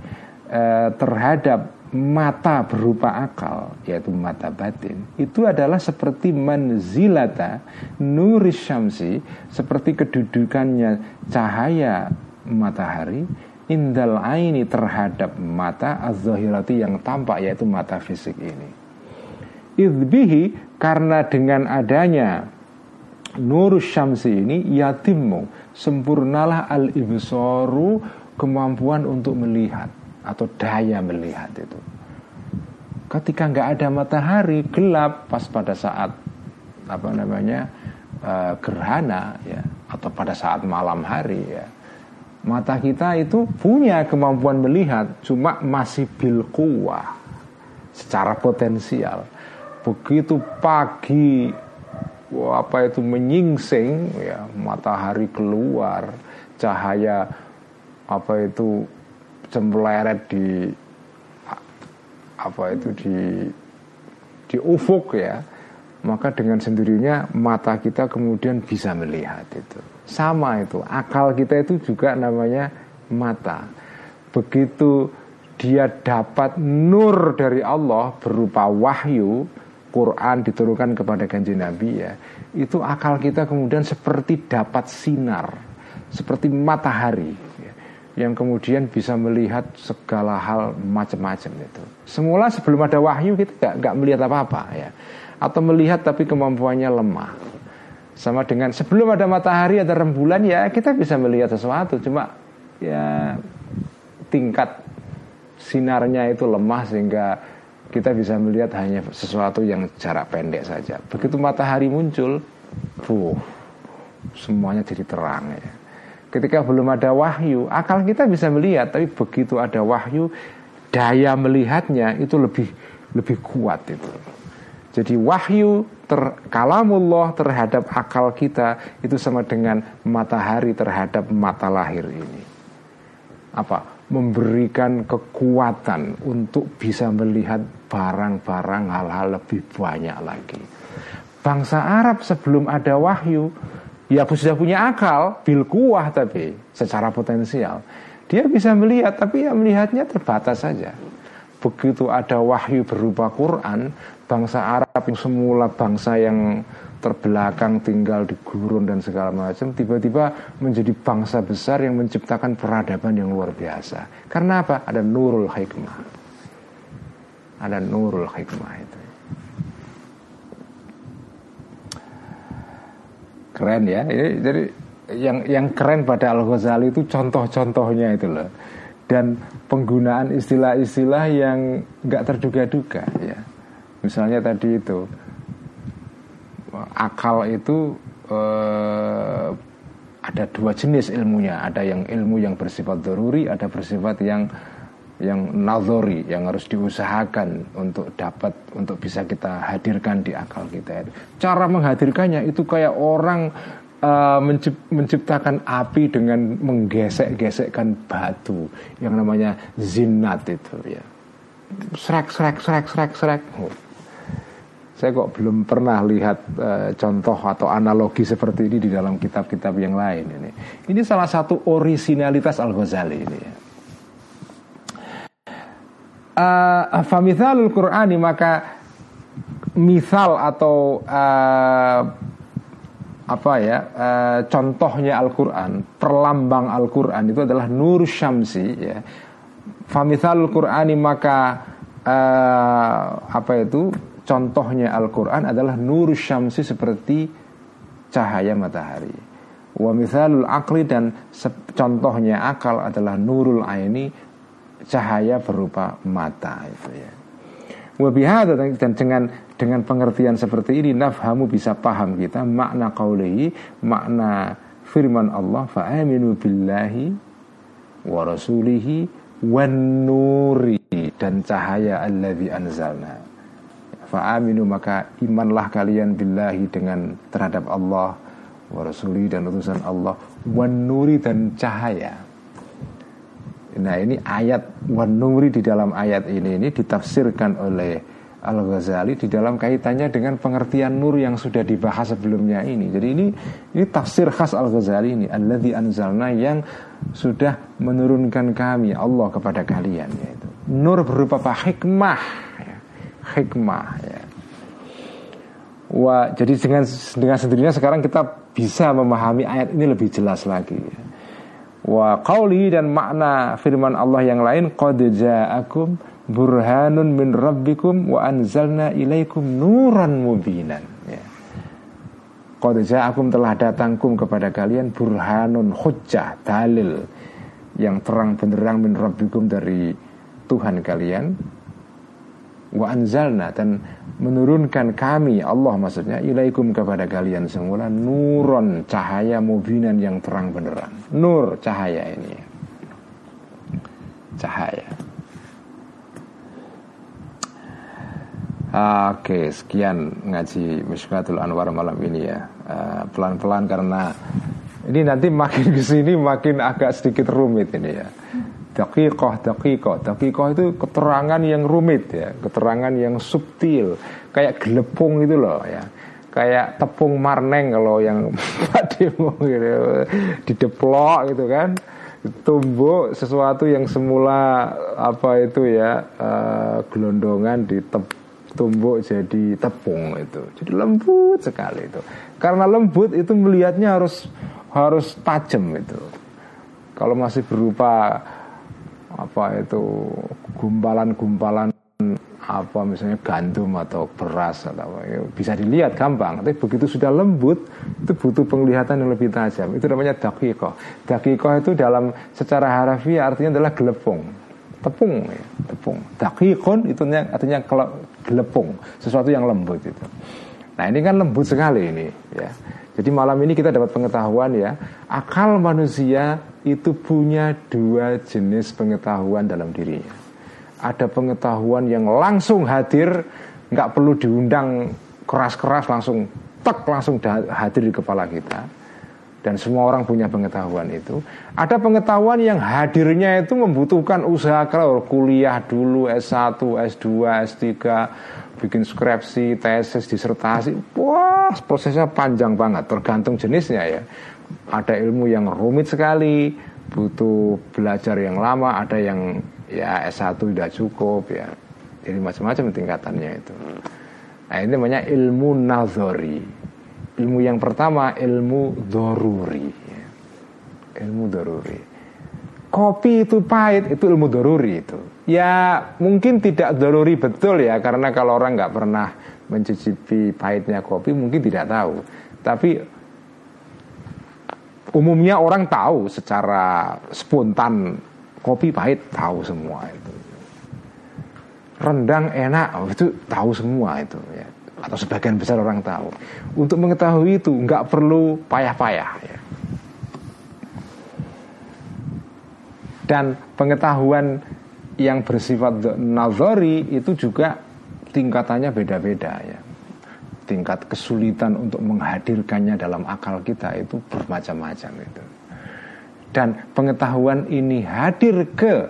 Speaker 1: eh, terhadap mata berupa akal yaitu mata batin itu adalah seperti manzilata nuris syamsi seperti kedudukannya cahaya matahari indal aini terhadap mata az-zahirati yang tampak yaitu mata fisik ini. Idbihi karena dengan adanya nurus syamsi ini yatimmu sempurnalah al-ibsaru kemampuan untuk melihat atau daya melihat itu. Ketika nggak ada matahari gelap pas pada saat apa namanya uh, gerhana ya atau pada saat malam hari ya mata kita itu punya kemampuan melihat cuma masih bil kuah secara potensial begitu pagi apa itu menyingsing ya matahari keluar cahaya apa itu cempleret di apa itu di di ufuk ya. Maka dengan sendirinya mata kita kemudian bisa melihat itu. Sama itu akal kita itu juga namanya mata. Begitu dia dapat nur dari Allah berupa wahyu Quran diturunkan kepada kanjeng Nabi ya itu akal kita kemudian seperti dapat sinar seperti matahari yang kemudian bisa melihat segala hal macam-macam itu. Semula sebelum ada wahyu kita gak, gak melihat apa-apa ya, atau melihat tapi kemampuannya lemah. Sama dengan sebelum ada matahari ada rembulan ya kita bisa melihat sesuatu, cuma ya tingkat sinarnya itu lemah sehingga kita bisa melihat hanya sesuatu yang jarak pendek saja. Begitu matahari muncul, fuh, semuanya jadi terang ya ketika belum ada wahyu akal kita bisa melihat tapi begitu ada wahyu daya melihatnya itu lebih lebih kuat itu. Jadi wahyu ter, kalamullah terhadap akal kita itu sama dengan matahari terhadap mata lahir ini. Apa? Memberikan kekuatan untuk bisa melihat barang-barang hal-hal lebih banyak lagi. Bangsa Arab sebelum ada wahyu ya sudah punya akal bil kuah tapi secara potensial. Dia bisa melihat tapi ya melihatnya terbatas saja. Begitu ada wahyu berupa Quran bangsa Arab yang semula bangsa yang terbelakang tinggal di gurun dan segala macam tiba-tiba menjadi bangsa besar yang menciptakan peradaban yang luar biasa. Karena apa? Ada nurul hikmah. Ada nurul hikmah itu keren ya. Jadi yang yang keren pada Al Ghazali itu contoh-contohnya itu loh. Dan penggunaan istilah-istilah yang nggak terduga-duga ya. Misalnya tadi itu akal itu eh, ada dua jenis ilmunya. Ada yang ilmu yang bersifat doruri ada bersifat yang yang nazori yang harus diusahakan untuk dapat untuk bisa kita hadirkan di akal kita. Cara menghadirkannya itu kayak orang uh, menciptakan api dengan menggesek-gesekkan batu yang namanya zinat itu ya. Srek srek srek srek srek. Oh. Saya kok belum pernah lihat uh, contoh atau analogi seperti ini di dalam kitab-kitab yang lain ini. Ini salah satu originalitas Al Ghazali ini ya uh, famithalul Qur'ani maka misal atau uh, apa ya uh, contohnya Al-Qur'an, perlambang Al-Qur'an itu adalah nur syamsi ya. Famithalul Qur'ani maka uh, apa itu contohnya Al-Qur'an adalah nur syamsi seperti cahaya matahari. Wa mithalul akli dan contohnya akal adalah nurul aini cahaya berupa mata itu ya. Wabihada dan dengan dengan pengertian seperti ini nafhamu bisa paham kita makna qaulihi makna firman Allah fa'aminu billahi wa rasulihi wan nuri dan cahaya alladzi anzalna fa'aminu maka imanlah kalian billahi dengan terhadap Allah wa rasuli dan utusan Allah wan nuri dan cahaya Nah ini ayat Wanuri di dalam ayat ini ini ditafsirkan oleh Al-Ghazali di dalam kaitannya dengan pengertian nur yang sudah dibahas sebelumnya ini. Jadi ini ini tafsir khas Al-Ghazali ini, alladzi anzalna yang sudah menurunkan kami Allah kepada kalian yaitu. Nur berupa apa? Hikmah. Ya. Hikmah ya. Wah, jadi dengan dengan sendirinya sekarang kita bisa memahami ayat ini lebih jelas lagi. Ya. Wa qawli dan makna firman Allah yang lain Qad ja'akum burhanun min rabbikum wa anzalna ilaikum nuran mubinan ya. Qad ja'akum telah datangkum kepada kalian burhanun hujjah dalil yang terang benderang min rabbikum dari Tuhan kalian wa anzalna dan menurunkan kami Allah maksudnya ilaikum kepada kalian semula nuron cahaya mubinan yang terang beneran nur cahaya ini cahaya Oke, sekian ngaji Mishkatul Anwar malam ini ya. Eh, pelan-pelan uh, karena ini nanti makin ke sini makin agak sedikit rumit ini ya. Dakikoh, dakikoh Dakikoh itu keterangan yang rumit ya. Keterangan yang subtil. Kayak gelepung itu loh ya. Kayak tepung marneng kalau yang Demo gitu. Dideplok gitu kan. Tumbuk sesuatu yang semula Apa itu ya uh, Gelondongan ditumbuk jadi tepung itu. Jadi lembut sekali itu. Karena lembut itu melihatnya harus Harus tajam itu. Kalau masih berupa apa itu gumpalan-gumpalan apa misalnya gandum atau beras atau apa ya, bisa dilihat gampang. Tapi begitu sudah lembut itu butuh penglihatan yang lebih tajam. Itu namanya dakikoh dakikoh itu dalam secara harafiah artinya adalah gelepung. Tepung ya, tepung. Dakikon itu artinya gelepung sesuatu yang lembut itu. Nah ini kan lembut sekali ini ya jadi malam ini kita dapat pengetahuan ya, akal manusia itu punya dua jenis pengetahuan dalam dirinya. Ada pengetahuan yang langsung hadir, nggak perlu diundang keras-keras langsung tek langsung hadir di kepala kita. Dan semua orang punya pengetahuan itu. Ada pengetahuan yang hadirnya itu membutuhkan usaha kalau kuliah dulu S1, S2, S3, bikin skripsi, tesis, disertasi, wah prosesnya panjang banget, tergantung jenisnya ya. Ada ilmu yang rumit sekali, butuh belajar yang lama, ada yang ya S1 sudah cukup ya. Jadi macam-macam tingkatannya itu. Nah ini namanya ilmu nazori. Ilmu yang pertama ilmu doruri. Ilmu doruri. Kopi itu pahit, itu ilmu doruri itu Ya mungkin tidak doruri betul ya Karena kalau orang nggak pernah mencicipi pahitnya kopi Mungkin tidak tahu Tapi umumnya orang tahu secara spontan Kopi pahit tahu semua itu Rendang enak oh, itu tahu semua itu ya atau sebagian besar orang tahu. Untuk mengetahui itu nggak perlu payah-payah. Ya. Dan pengetahuan yang bersifat nazari itu juga tingkatannya beda-beda ya. Tingkat kesulitan untuk menghadirkannya dalam akal kita itu bermacam-macam itu. Dan pengetahuan ini hadir ke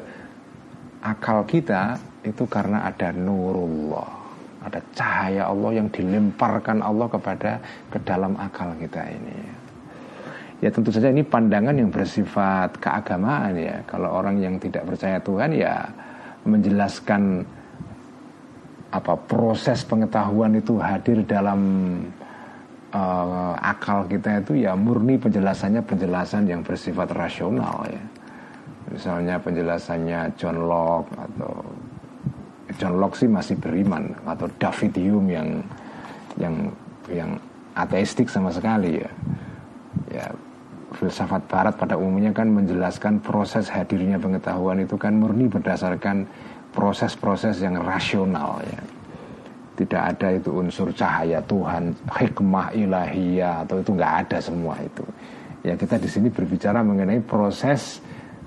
Speaker 1: akal kita itu karena ada nurullah. Ada cahaya Allah yang dilemparkan Allah kepada ke dalam akal kita ini. Ya tentu saja ini pandangan yang bersifat keagamaan ya. Kalau orang yang tidak percaya Tuhan ya menjelaskan apa proses pengetahuan itu hadir dalam uh, akal kita itu ya murni penjelasannya penjelasan yang bersifat rasional ya misalnya penjelasannya John Locke atau John Locke sih masih beriman atau David Hume yang yang yang ateistik sama sekali ya ya filsafat barat pada umumnya kan menjelaskan proses hadirnya pengetahuan itu kan murni berdasarkan proses-proses yang rasional ya. Tidak ada itu unsur cahaya Tuhan hikmah ilahiyah atau itu nggak ada semua itu. Ya kita di sini berbicara mengenai proses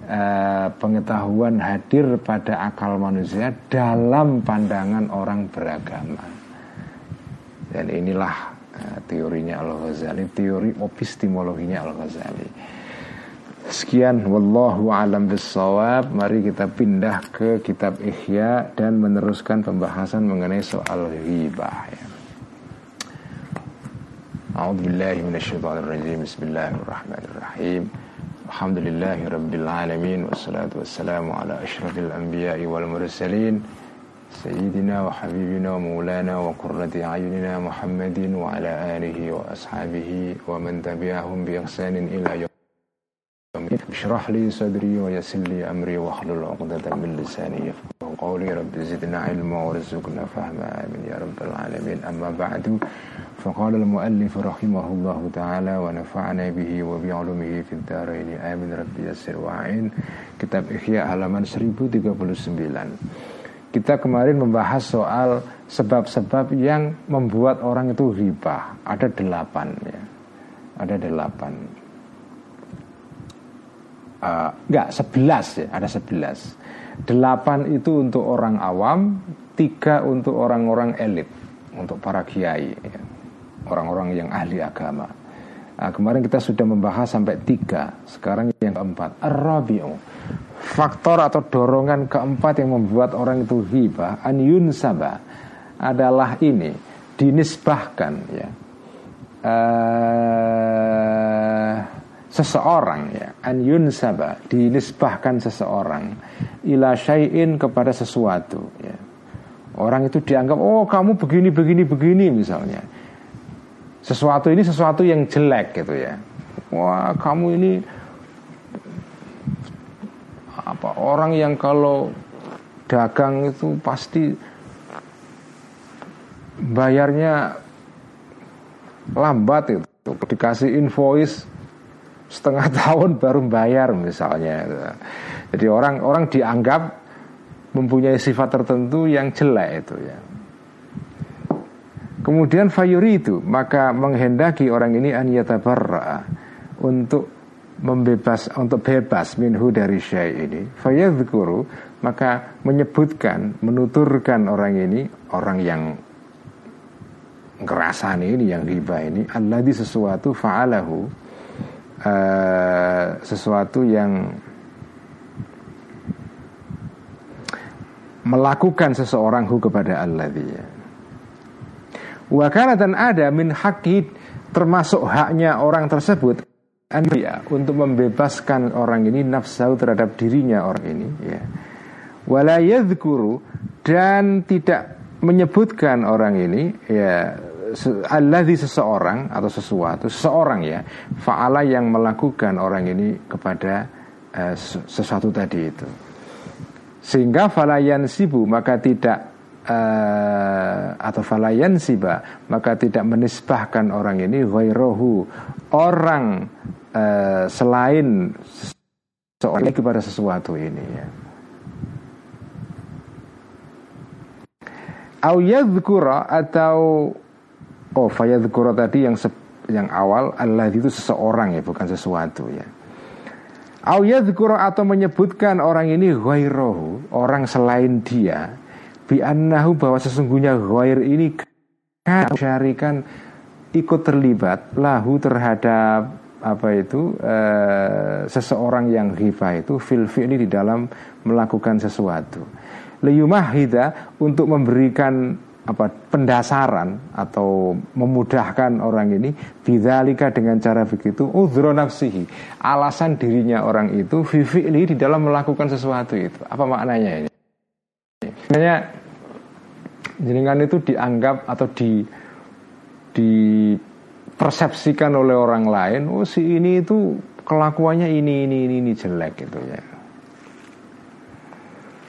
Speaker 1: uh, pengetahuan hadir pada akal manusia dalam pandangan orang beragama. Dan inilah teorinya Al Ghazali teori epistemologinya Al Ghazali Sekian wallahu alam bisawab. Mari kita pindah ke kitab Ihya dan meneruskan pembahasan mengenai soal ghibah ya. A'udzu billahi minasyaitonir rajim. Bismillahirrahmanirrahim. Alhamdulillahi alamin wassalatu wassalamu ala asyrafil anbiya'i wal mursalin سيدنا وحبيبنا ومولانا وقرة أعيننا محمد وعلى آله وأصحابه ومن تبعهم بإحسان إلى يوم اشرح لي صدري ويسر لي أمري واحلل عقدة من لساني يفقه قولي. رب زدنا علما وارزقنا فهما. آمين يا رب العالمين. أما بعد فقال المؤلف رحمه الله تعالى ونفعنا به وبعلومه في الدارين. آمين. رب يسر وعين kitab Ihya halaman 1039 kita kemarin membahas soal sebab-sebab yang membuat orang itu ribah. Ada delapan ya. Ada delapan. Uh, enggak sebelas ya. Ada sebelas. Delapan itu untuk orang awam tiga untuk orang-orang elit untuk para kiai ya. orang-orang yang ahli agama. Nah, kemarin kita sudah membahas sampai tiga. Sekarang yang keempat. Arabiu faktor atau dorongan keempat yang membuat orang itu hibah an yunsaba adalah ini dinisbahkan ya uh, seseorang ya an yunsaba dinisbahkan seseorang ila syai'in kepada sesuatu ya. Orang itu dianggap oh kamu begini begini begini misalnya. Sesuatu ini sesuatu yang jelek gitu ya. Wah, kamu ini apa orang yang kalau dagang itu pasti bayarnya lambat itu dikasih invoice setengah tahun baru bayar misalnya. Jadi orang orang dianggap mempunyai sifat tertentu yang jelek itu ya. Kemudian fayuri itu maka menghendaki orang ini an yatabarra untuk membebas untuk bebas minhu dari syai ini fayadhkuru maka menyebutkan menuturkan orang ini orang yang ngerasani ini yang riba ini alladhi sesuatu fa'alahu uh, sesuatu yang melakukan seseorang hu kepada Allah dia. Wakana dan ada min hakid termasuk haknya orang tersebut ya, untuk membebaskan orang ini nafsu terhadap dirinya orang ini ya. Wala dan tidak menyebutkan orang ini ya di seseorang atau sesuatu seseorang ya faala yang melakukan orang ini kepada uh, sesuatu tadi itu sehingga falayan sibu maka tidak uh, atau falayan siba maka tidak menisbahkan orang ini ghairahu orang uh, selain seorang kepada sesuatu ini ya. Au atau Oh fayadhkura tadi yang yang awal Allah itu seseorang ya bukan sesuatu ya. Au atau menyebutkan orang ini ghairahu Orang selain dia Bi'annahu bahwa sesungguhnya ghair ini Syarikan ikut terlibat Lahu terhadap apa itu e, Seseorang yang ghibah itu Fil fi'li di dalam melakukan sesuatu. Liyumahida untuk memberikan apa pendasaran atau memudahkan orang ini bidzalika dengan cara begitu udhro nafsihi alasan dirinya orang itu fi'li di dalam melakukan sesuatu itu. Apa maknanya ini? Makanya jenengan itu dianggap atau di dipersepsikan oleh orang lain, oh si ini itu kelakuannya ini ini ini, ini jelek gitu ya.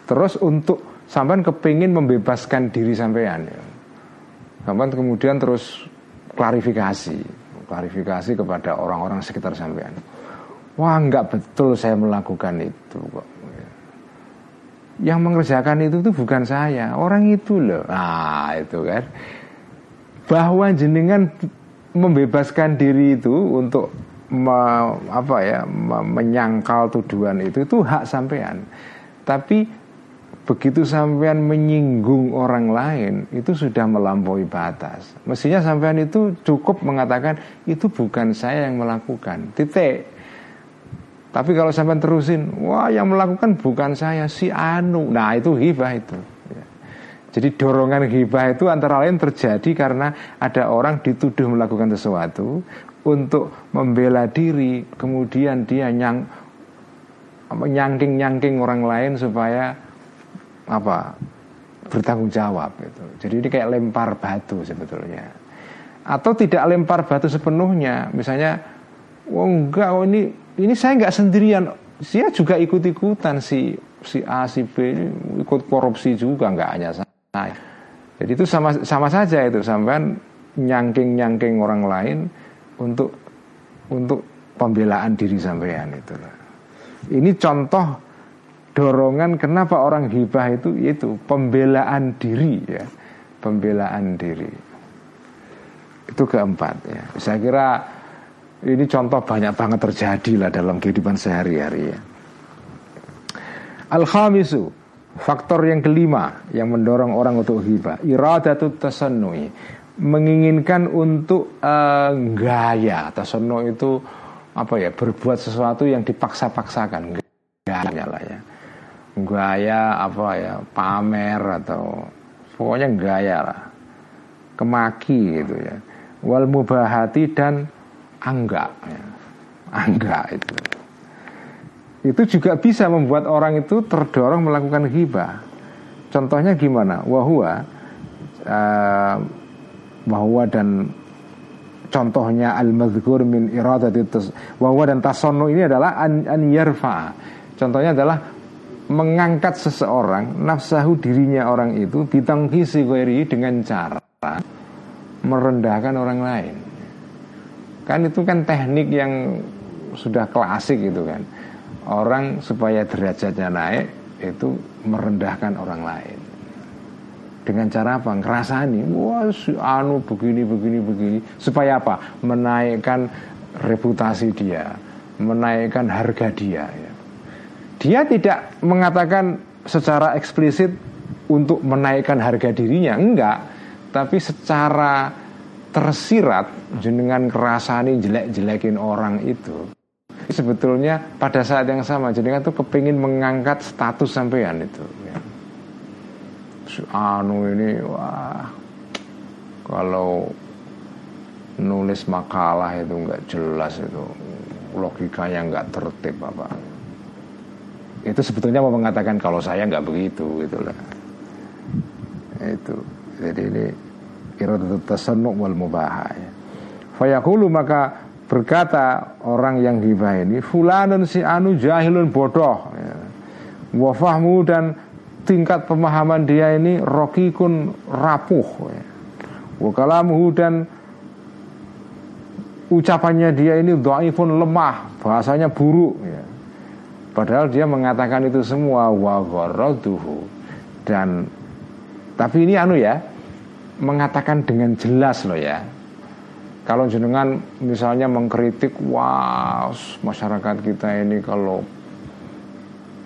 Speaker 1: Terus untuk sampean kepingin membebaskan diri sampean ya. Sampean kemudian terus klarifikasi, klarifikasi kepada orang-orang sekitar sampean. Wah nggak betul saya melakukan itu kok. Yang mengerjakan itu tuh bukan saya, orang itu loh. Nah itu kan. Bahwa jenengan membebaskan diri itu untuk me, apa ya me, menyangkal tuduhan itu itu hak sampean. Tapi begitu sampean menyinggung orang lain itu sudah melampaui batas. Mestinya sampean itu cukup mengatakan itu bukan saya yang melakukan. Titik. Tapi kalau sampai terusin, wah yang melakukan bukan saya si Anu. Nah itu hibah itu. Jadi dorongan hibah itu antara lain terjadi karena ada orang dituduh melakukan sesuatu untuk membela diri, kemudian dia nyang nyangking-nyangking orang lain supaya apa bertanggung jawab itu. Jadi ini kayak lempar batu sebetulnya. Atau tidak lempar batu sepenuhnya, misalnya, oh enggak, oh ini ini saya nggak sendirian saya juga ikut ikutan si si A si B ikut korupsi juga nggak hanya saya jadi itu sama sama saja itu sampean nyangking nyangking orang lain untuk untuk pembelaan diri sampean itu ini contoh dorongan kenapa orang hibah itu itu pembelaan diri ya pembelaan diri. Itu keempat ya. Saya kira ini contoh banyak banget terjadi lah dalam kehidupan sehari-hari ya. Al-khamisu Faktor yang kelima yang mendorong orang untuk hibah Iradatu tasannui Menginginkan untuk uh, gaya. Tasannu itu apa ya? Berbuat sesuatu yang dipaksa-paksakan. Gaya lah ya. Gaya apa ya? Pamer atau Pokoknya gaya lah. Kemaki gitu ya. Wal mubahati dan angga ya. angga itu itu juga bisa membuat orang itu terdorong melakukan hibah contohnya gimana? Wahwa uh, wahwa dan contohnya al mazkur min iradati wahwa dan tasono ini adalah an, an yarfa. Contohnya adalah mengangkat seseorang nafsahu dirinya orang itu bitangkisi dengan cara merendahkan orang lain. Kan itu kan teknik yang sudah klasik itu kan. Orang supaya derajatnya naik itu merendahkan orang lain. Dengan cara apa? Ngerasani, wah si anu begini begini begini supaya apa? Menaikkan reputasi dia, menaikkan harga dia ya. Dia tidak mengatakan secara eksplisit untuk menaikkan harga dirinya, enggak, tapi secara tersirat jenengan kerasani jelek-jelekin orang itu sebetulnya pada saat yang sama jenengan tuh kepingin mengangkat status sampean itu ya. anu ini wah kalau nulis makalah itu nggak jelas itu logikanya nggak tertib apa itu sebetulnya mau mengatakan kalau saya nggak begitu gitulah itu jadi ini iradatu tasannu wal mubaha ya. Fayaqulu maka berkata orang yang hibah ini fulanun si anu jahilun bodoh ya. wa fahmu dan tingkat pemahaman dia ini rokikun rapuh ya. wa kalamuhu dan ucapannya dia ini dhaifun lemah bahasanya buruk ya. padahal dia mengatakan itu semua wa dan tapi ini anu ya mengatakan dengan jelas loh ya kalau jenengan misalnya mengkritik wah masyarakat kita ini kalau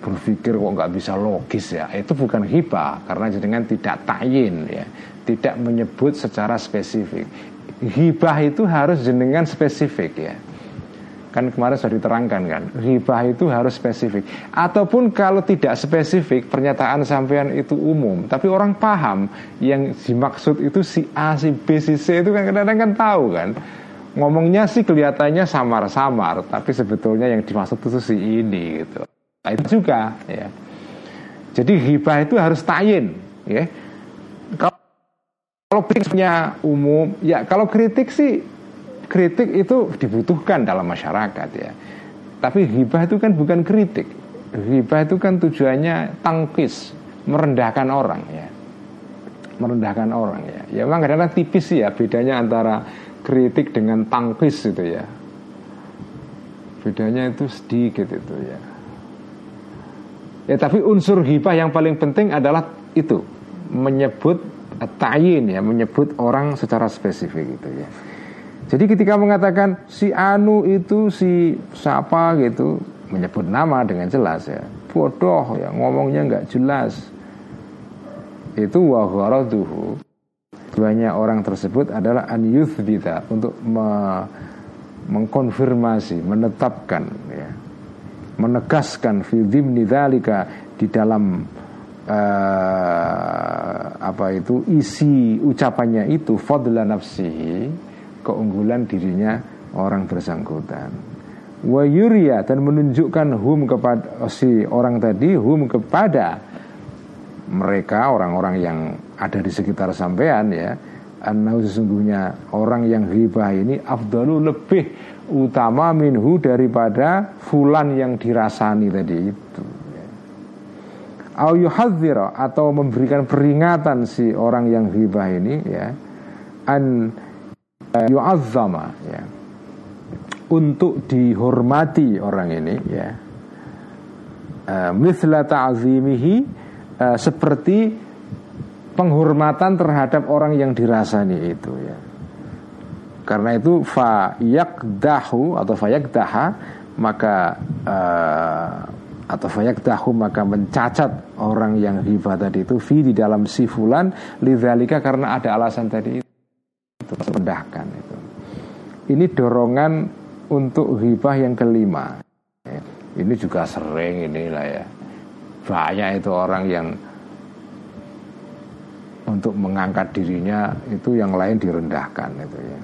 Speaker 1: berpikir kok nggak bisa logis ya itu bukan hibah karena jenengan tidak tayin ya tidak menyebut secara spesifik. Hibah itu harus jenengan spesifik ya Kan kemarin sudah diterangkan kan? Ribah itu harus spesifik. Ataupun kalau tidak spesifik Pernyataan sampean itu umum. Tapi orang paham Yang dimaksud itu si A, si B, si C Itu kan kadang-kadang kan tahu kan? Ngomongnya sih kelihatannya samar-samar Tapi sebetulnya yang dimaksud itu si ini gitu. Nah, Itu juga ya. Jadi hibah itu harus tayin ya. Kalau kalau kritiknya umum, ya kalau kritik sih kritik itu dibutuhkan dalam masyarakat ya. Tapi hibah itu kan bukan kritik. Hibah itu kan tujuannya tangkis, merendahkan orang ya. Merendahkan orang ya. Ya memang kadang-kadang tipis ya bedanya antara kritik dengan tangkis itu ya. Bedanya itu sedikit itu ya. Ya tapi unsur hibah yang paling penting adalah itu menyebut tayin ya menyebut orang secara spesifik gitu ya. Jadi ketika mengatakan si Anu itu si siapa gitu menyebut nama dengan jelas ya. Bodoh ya ngomongnya nggak jelas. Itu wahwaraduhu banyak orang tersebut adalah an yuthbita untuk me mengkonfirmasi menetapkan ya. Menegaskan fi dhimni di dalam uh, apa itu isi ucapannya itu fadla nafsihi keunggulan dirinya orang bersangkutan. Wa yuria dan menunjukkan hum kepada si orang tadi hum kepada mereka orang-orang yang ada di sekitar sampean ya. Annahu sesungguhnya orang yang hibah ini afdalu lebih utama minhu daripada fulan yang dirasani tadi itu au yuhadzira atau memberikan peringatan si orang yang ghibah ini ya. An yu'azzama ya. Untuk dihormati orang ini ya. Uh, mithla uh, seperti penghormatan terhadap orang yang dirasani itu ya. Karena itu fa yakdahu atau fa yakdaha maka uh, atau fayak tahu maka mencacat orang yang hibah tadi itu fi di dalam si fulan lidzalika karena ada alasan tadi itu rendahkan itu. Ini dorongan untuk hibah yang kelima. Ini juga sering inilah ya. Banyak itu orang yang untuk mengangkat dirinya itu yang lain direndahkan itu ya.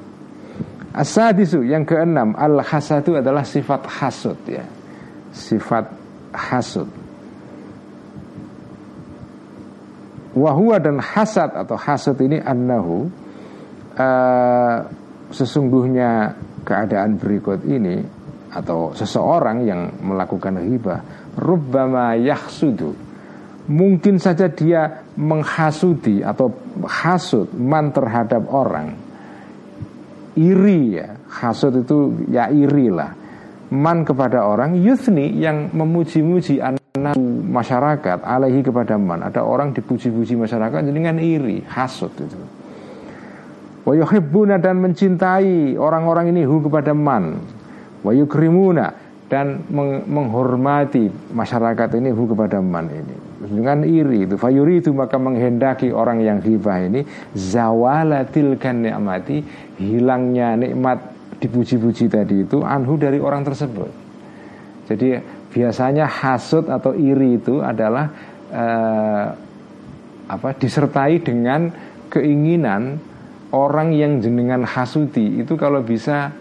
Speaker 1: Asadisu yang keenam al hasadu adalah sifat hasud ya. Sifat hasud Wahua dan hasad atau hasud ini annahu uh, Sesungguhnya keadaan berikut ini Atau seseorang yang melakukan hibah Rubbama yahsudu. Mungkin saja dia menghasudi atau hasud man terhadap orang. Iri ya Hasud itu ya iri lah. Man kepada orang yusni yang memuji-muji anak masyarakat alaihi kepada man. Ada orang dipuji-puji masyarakat dengan iri hasut itu wa dan mencintai orang-orang ini hu kepada man wa yukrimuna dan meng menghormati masyarakat ini hu kepada man ini dengan iri itu fayuri itu maka menghendaki orang yang hibah ini zawalatil kan nikmati hilangnya nikmat dipuji-puji tadi itu anhu dari orang tersebut. Jadi biasanya hasut atau iri itu adalah eh, apa disertai dengan keinginan orang yang jenengan hasuti itu kalau bisa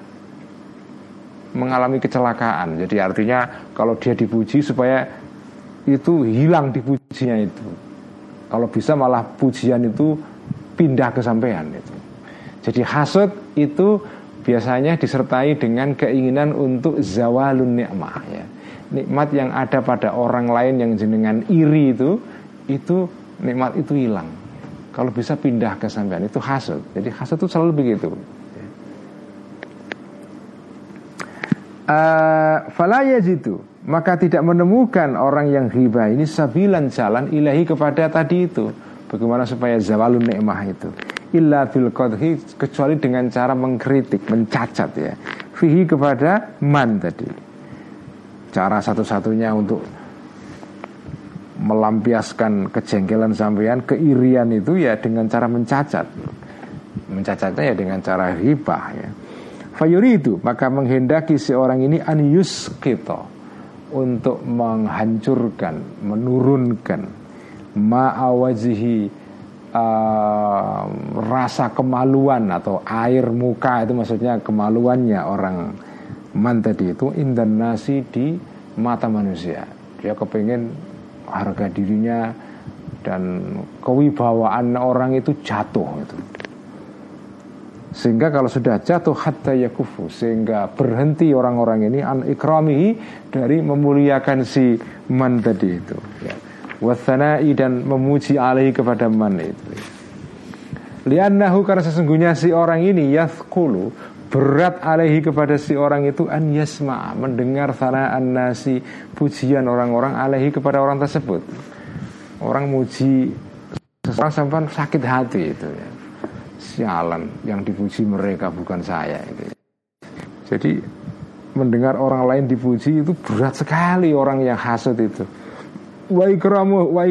Speaker 1: mengalami kecelakaan. Jadi artinya kalau dia dipuji supaya itu hilang dipujinya itu. Kalau bisa malah pujian itu pindah ke sampean itu. Jadi hasut itu biasanya disertai dengan keinginan untuk zawalun nikmah ya. Nikmat yang ada pada orang lain yang jenengan iri itu itu nikmat itu hilang. Kalau bisa pindah ke sampean itu hasud. Jadi hasud itu selalu begitu. Uh, itu maka tidak menemukan orang yang hibah ini sabilan jalan ilahi kepada tadi itu bagaimana supaya zawalun nikmah itu illa bil qadhi kecuali dengan cara mengkritik, mencacat ya. Fihi kepada man tadi. Cara satu-satunya untuk melampiaskan kejengkelan sampean, keirian itu ya dengan cara mencacat. Mencacatnya ya dengan cara hibah ya. Fayuri itu maka menghendaki seorang ini anius kita untuk menghancurkan, menurunkan ma'awazihi uh, rasa kemaluan atau air muka itu maksudnya kemaluannya orang man tadi itu indan nasi di mata manusia dia kepengen harga dirinya dan kewibawaan orang itu jatuh itu. Sehingga kalau sudah jatuh hatta yakufu Sehingga berhenti orang-orang ini An ikramihi dari memuliakan si man tadi itu ya. Wathanai dan memuji alaihi kepada man itu. Liannahu karena sesungguhnya si orang ini Yathkulu Berat alaihi kepada si orang itu An yasma Mendengar sanaan nasi Pujian orang-orang alaihi kepada orang tersebut Orang muji Seseorang sampai sakit hati itu ya sialan yang dipuji mereka bukan saya itu. Jadi mendengar orang lain dipuji itu berat sekali orang yang hasut itu. Wa ikramu wa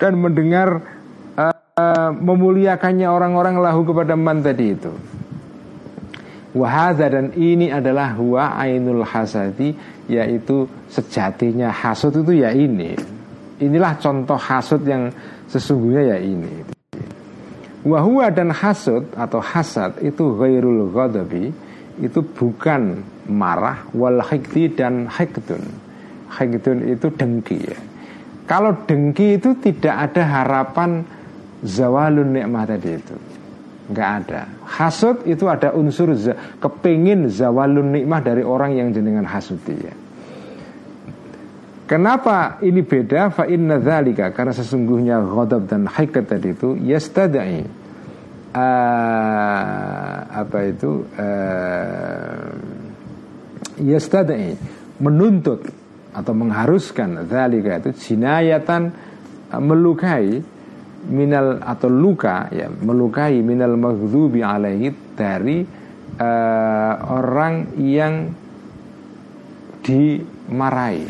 Speaker 1: dan mendengar uh, memuliakannya orang-orang lahu kepada man tadi itu. Wahada dan ini adalah huwa ainul hasadi yaitu sejatinya hasut itu ya ini. Inilah contoh hasut yang sesungguhnya ya ini. Wahua dan hasud atau hasad itu ghairul ghadabi itu bukan marah wal hikti dan hikdun. Hikdun itu dengki ya. Kalau dengki itu tidak ada harapan zawalun nikmah tadi itu. Enggak ada. Hasud itu ada unsur za, kepingin zawalun nikmah dari orang yang jenengan hasuti ya. Kenapa ini beda? Fa inna dzalika karena sesungguhnya ghadab dan haikat tadi itu yastadai uh, apa itu uh, yastadai menuntut atau mengharuskan dzalika itu jinayatan uh, melukai minal atau luka ya melukai minal maghdubi alaihi dari uh, orang yang dimarahi.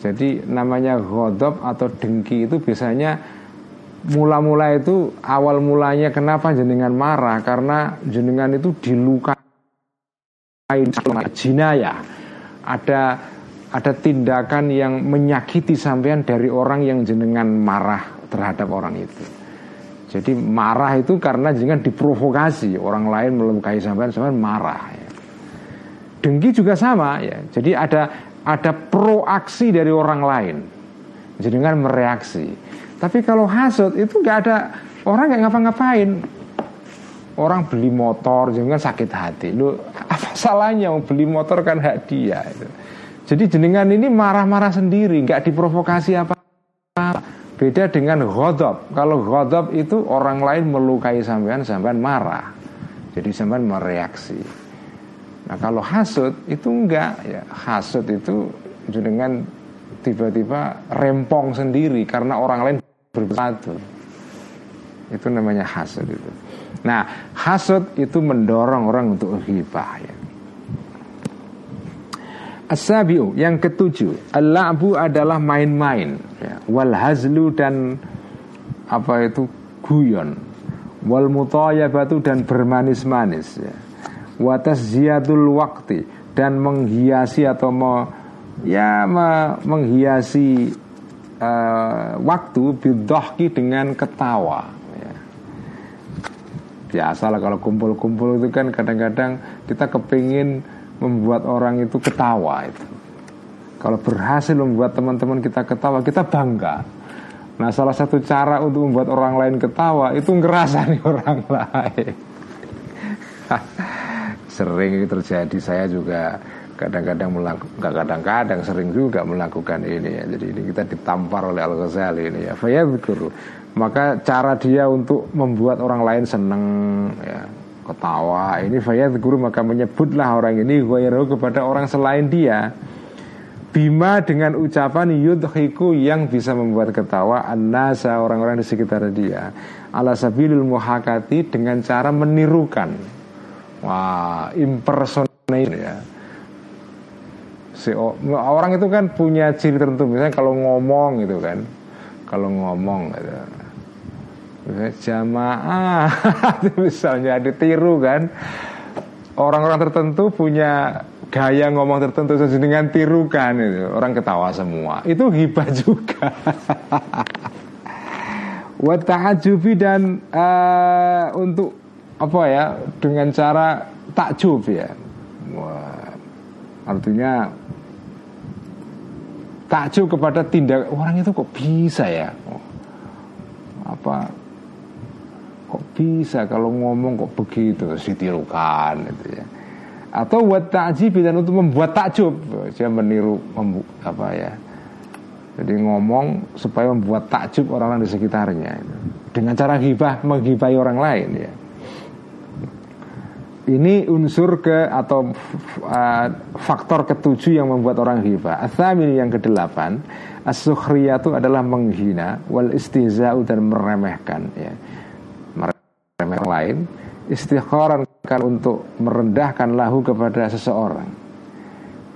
Speaker 1: Jadi namanya godop atau dengki itu biasanya mula-mula itu awal mulanya kenapa jenengan marah? Karena jenengan itu dilukai jinaya ada ada tindakan yang menyakiti sampean dari orang yang jenengan marah terhadap orang itu. Jadi marah itu karena jenengan diprovokasi orang lain melukai sampean sampean marah. Ya. Dengki juga sama ya. Jadi ada ada proaksi dari orang lain jadi dengan mereaksi tapi kalau hasut itu nggak ada orang yang ngapa-ngapain orang beli motor jangan sakit hati lu apa salahnya beli motor kan hak dia itu. Jadi jenengan ini marah-marah sendiri nggak diprovokasi apa beda dengan godop kalau godop itu orang lain melukai sampean sampean marah. Jadi sampean mereaksi. Nah kalau hasut itu enggak ya. Hasut itu dengan tiba-tiba rempong sendiri karena orang lain berbatu. Itu namanya hasut itu. Nah hasut itu mendorong orang untuk ghibah ya. Asabiu yang ketujuh. Al-la'bu adalah main-main. Ya. Wal hazlu dan Apa itu? Guyon. Wal mutayabatu dan bermanis-manis ya. Watas ziyadul waktu dan menghiasi atau mau ya me, menghiasi uh, waktu bidohki dengan ketawa ya. biasalah kalau kumpul-kumpul itu kan kadang-kadang kita kepingin membuat orang itu ketawa itu. Kalau berhasil membuat teman-teman kita ketawa kita bangga. Nah salah satu cara untuk membuat orang lain ketawa itu ngerasa nih orang lain. Sering terjadi. Saya juga kadang-kadang melakukan kadang-kadang sering juga melakukan ini ya. Jadi ini kita ditampar oleh Al Ghazali ini ya. betul Maka cara dia untuk membuat orang lain senang ya, ketawa ini guru maka menyebutlah orang ini ghairu kepada orang selain dia. Bima dengan ucapan yudhiku yang bisa membuat ketawa anasa orang-orang di sekitar dia ala sabilul muhakati dengan cara menirukan Wah, impersonation ya. Orang itu kan punya ciri tertentu, misalnya kalau ngomong gitu kan, kalau ngomong gitu. Misalnya jamaah, misalnya ditiru kan. Orang-orang tertentu punya gaya ngomong tertentu dengan tirukan itu. Orang ketawa semua. Itu hibah juga. Wa dan uh, untuk apa ya dengan cara takjub ya. Wah, artinya takjub kepada tindak orang itu kok bisa ya? Apa kok bisa kalau ngomong kok begitu ditirukan gitu ya atau buat takjib dan untuk membuat takjub dia meniru membu, apa ya jadi ngomong supaya membuat takjub orang-orang di sekitarnya itu. dengan cara hibah menghibahi orang lain ya ini unsur ke atau uh, faktor ketujuh yang membuat orang hibah. Athamin yang kedelapan, as itu adalah menghina, wal istihza'u dan meremehkan ya. Meremehkan lain, istikharan kan untuk merendahkan lahu kepada seseorang.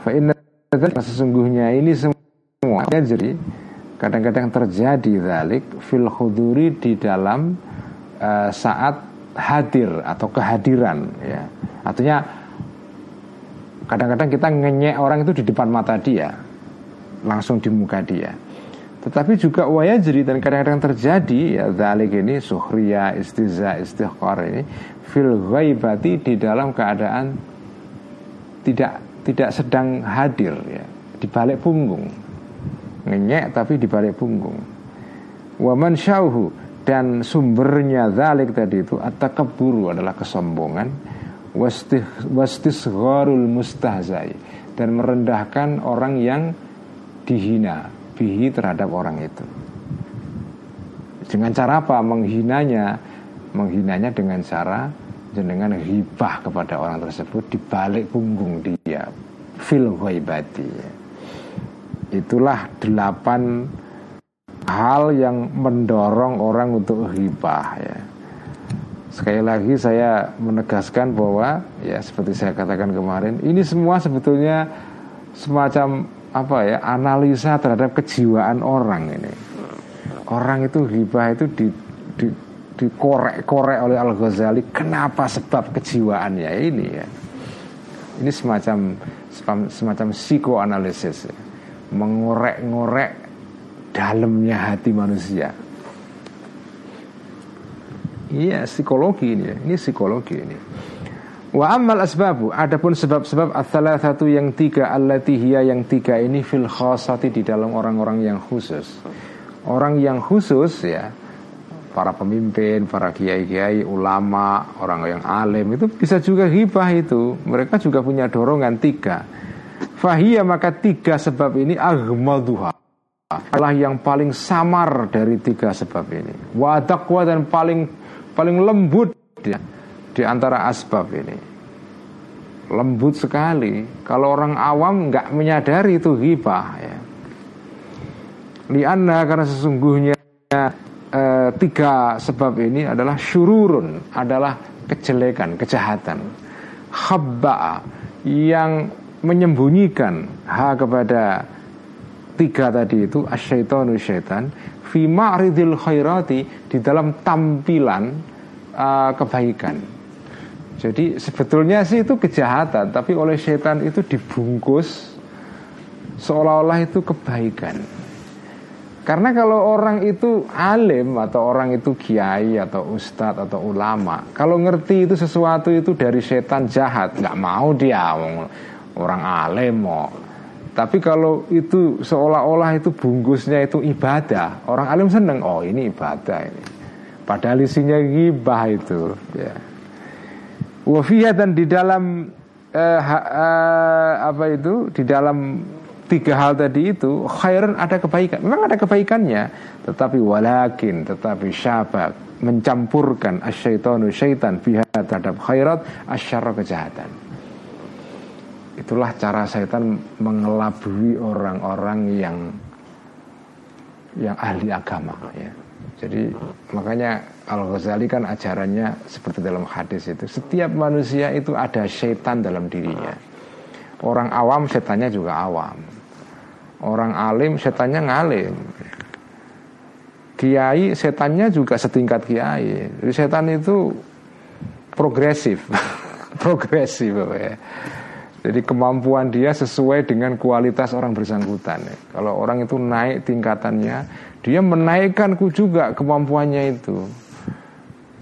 Speaker 1: Fa inna sesungguhnya ini semua jadi kadang-kadang terjadi dalik fil khuduri di dalam uh, saat hadir atau kehadiran ya. Artinya kadang-kadang kita ngenyek orang itu di depan mata dia, langsung di muka dia. Tetapi juga wayajri dan kadang-kadang terjadi ya zalik ini suhriya istiza istighfar ini fil ghaibati di dalam keadaan tidak tidak sedang hadir ya di balik punggung. Ngenyek tapi di balik punggung. Waman syauhu dan sumbernya zalik tadi itu at-takabburu adalah kesombongan wastisgharul mustahzai dan merendahkan orang yang dihina bihi terhadap orang itu. Dengan cara apa? Menghinanya menghinanya dengan cara dengan hibah kepada orang tersebut di balik punggung dia. Fil ghaibati. Itulah delapan hal yang mendorong orang untuk hibah ya. Sekali lagi saya menegaskan bahwa ya seperti saya katakan kemarin ini semua sebetulnya semacam apa ya analisa terhadap kejiwaan orang ini. Orang itu hibah itu di, di dikorek-korek oleh Al Ghazali kenapa sebab kejiwaannya ini ya. Ini semacam semacam psikoanalisis ya. mengorek-ngorek dalamnya hati manusia. Iya psikologi ini, ini psikologi ini. Wa amal asbabu Adapun sebab-sebab Athalah satu yang tiga Allatihya yang tiga ini Fil khasati di dalam orang-orang yang khusus. Orang yang khusus ya Para pemimpin, para kiai-kiai, ulama Orang yang alim Itu bisa juga hibah itu. Mereka juga punya dorongan tiga. Fahiyah maka tiga sebab ini Aghmaduha. Adalah yang paling samar dari tiga sebab ini. Wadakwa dan paling paling lembut ya, di antara asbab ini. Lembut sekali. Kalau orang awam nggak menyadari itu hibah ya. Lianna karena sesungguhnya e, tiga sebab ini adalah syururun, adalah kejelekan, kejahatan. Khabba yang menyembunyikan ha kepada tiga tadi itu asyaitonu syaitan fi ma'ridil khairati di dalam tampilan uh, kebaikan. Jadi sebetulnya sih itu kejahatan, tapi oleh syaitan itu dibungkus seolah-olah itu kebaikan. Karena kalau orang itu alim atau orang itu kiai atau ustadz atau ulama, kalau ngerti itu sesuatu itu dari setan jahat, nggak mau dia orang alim mau tapi kalau itu seolah-olah itu bungkusnya itu ibadah, orang alim seneng. Oh ini ibadah ini. Padahal isinya gibah itu. Ya. Wafiyah dan di dalam eh, ha, eh, apa itu di dalam tiga hal tadi itu khairan ada kebaikan. Memang ada kebaikannya, tetapi walakin, tetapi syabak mencampurkan asyaitonu syaitan pihak terhadap khairat asyara kejahatan. Itulah cara setan mengelabui orang-orang yang yang ahli agama ya. Jadi makanya Al Ghazali kan ajarannya seperti dalam hadis itu setiap manusia itu ada setan dalam dirinya. Orang awam setannya juga awam. Orang alim setannya ngalim. Kiai setannya juga setingkat kiai. Jadi setan itu progresif. progresif ya. Jadi kemampuan dia sesuai dengan kualitas orang bersangkutan. Kalau orang itu naik tingkatannya, dia menaikkanku juga kemampuannya itu.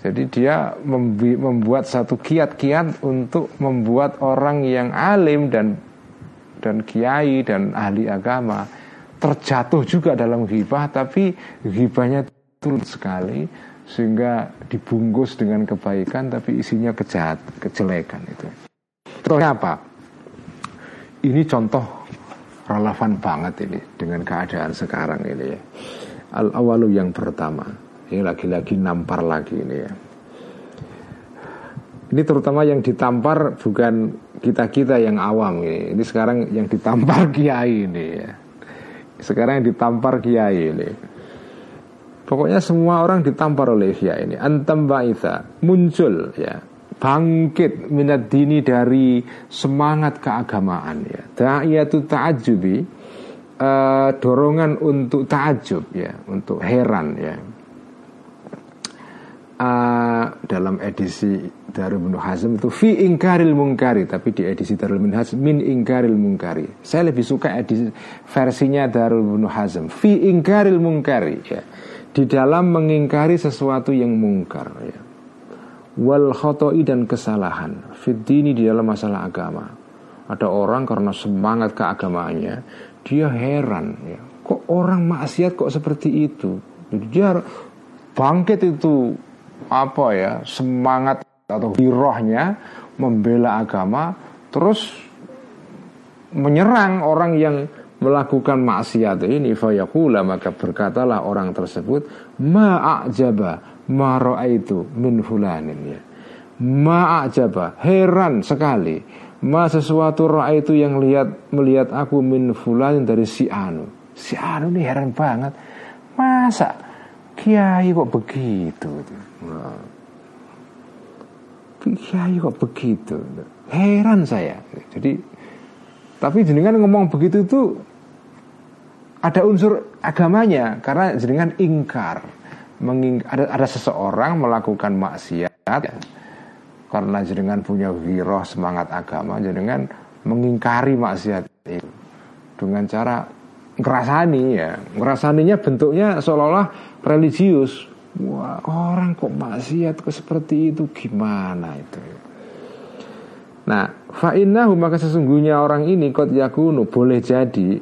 Speaker 1: Jadi dia membuat satu kiat-kiat untuk membuat orang yang alim dan dan kiai dan ahli agama terjatuh juga dalam ghibah tapi ghibahnya turun sekali sehingga dibungkus dengan kebaikan tapi isinya kejahat, kejelekan itu. Terus apa? Ini contoh relevan banget ini dengan keadaan sekarang ini ya. Al awalu yang pertama. Ini lagi-lagi nampar lagi ini ya. Ini terutama yang ditampar bukan kita-kita yang awam ini. Ini sekarang yang ditampar kiai ini ya. Sekarang yang ditampar kiai ini. Pokoknya semua orang ditampar oleh kiai ini. Antam ba'itha muncul ya bangkit minat dini dari semangat keagamaan ya. Da'iyatu ta'ajubi uh, dorongan untuk ta'ajub ya, untuk heran ya. Dalam edisi Darul Ibnu Hazm itu fi ingkaril mungkari tapi di edisi Darul Ibnu Hazm min ingkaril mungkari. Saya lebih suka edisi versinya Darul Ibnu Hazm fi ingkaril mungkari ya. Di dalam mengingkari sesuatu yang mungkar ya. Wal khotoi dan kesalahan fitini di dalam masalah agama. Ada orang karena semangat keagamaannya dia heran ya. Kok orang maksiat kok seperti itu? Jadi dia bangkit itu apa ya semangat atau hirohnya membela agama terus menyerang orang yang melakukan maksiat ini. Fayaqula maka berkatalah orang tersebut ma'ajaba ma itu min fulanin. Ya. Ma'ajaba heran sekali. Ma sesuatu itu yang lihat melihat aku min fulanin dari si anu. Si anu ini heran banget. Masa kiai kok begitu kiai kok begitu heran saya. Jadi tapi jenengan ngomong begitu itu ada unsur agamanya karena jenengan ingkar. Menging, ada, ada seseorang melakukan maksiat karena jenengan punya wiroh semangat agama jenengan mengingkari maksiat itu dengan cara ngerasani ya ngerasaninya bentuknya seolah-olah religius Wah orang kok maksiat kok seperti itu gimana itu Nah fa'innahu maka sesungguhnya orang ini kot yakunu boleh jadi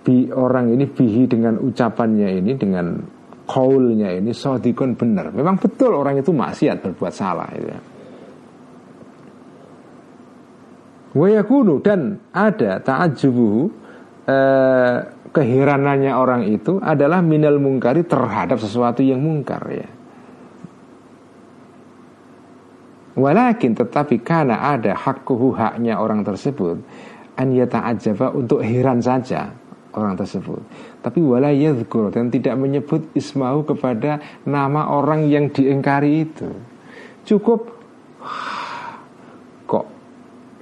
Speaker 1: bi orang ini bihi dengan ucapannya ini dengan kaulnya ini sodikon benar. Memang betul orang itu maksiat berbuat salah itu ya. Wayakunu dan ada ta'ajubuhu eh, keheranannya orang itu adalah minal mungkari terhadap sesuatu yang mungkar ya. Walakin tetapi karena ada hakkuhu haknya orang tersebut an yata'ajaba untuk heran saja orang tersebut. Tapi wala yadhkur dan tidak menyebut ismahu kepada nama orang yang diingkari itu. Cukup kok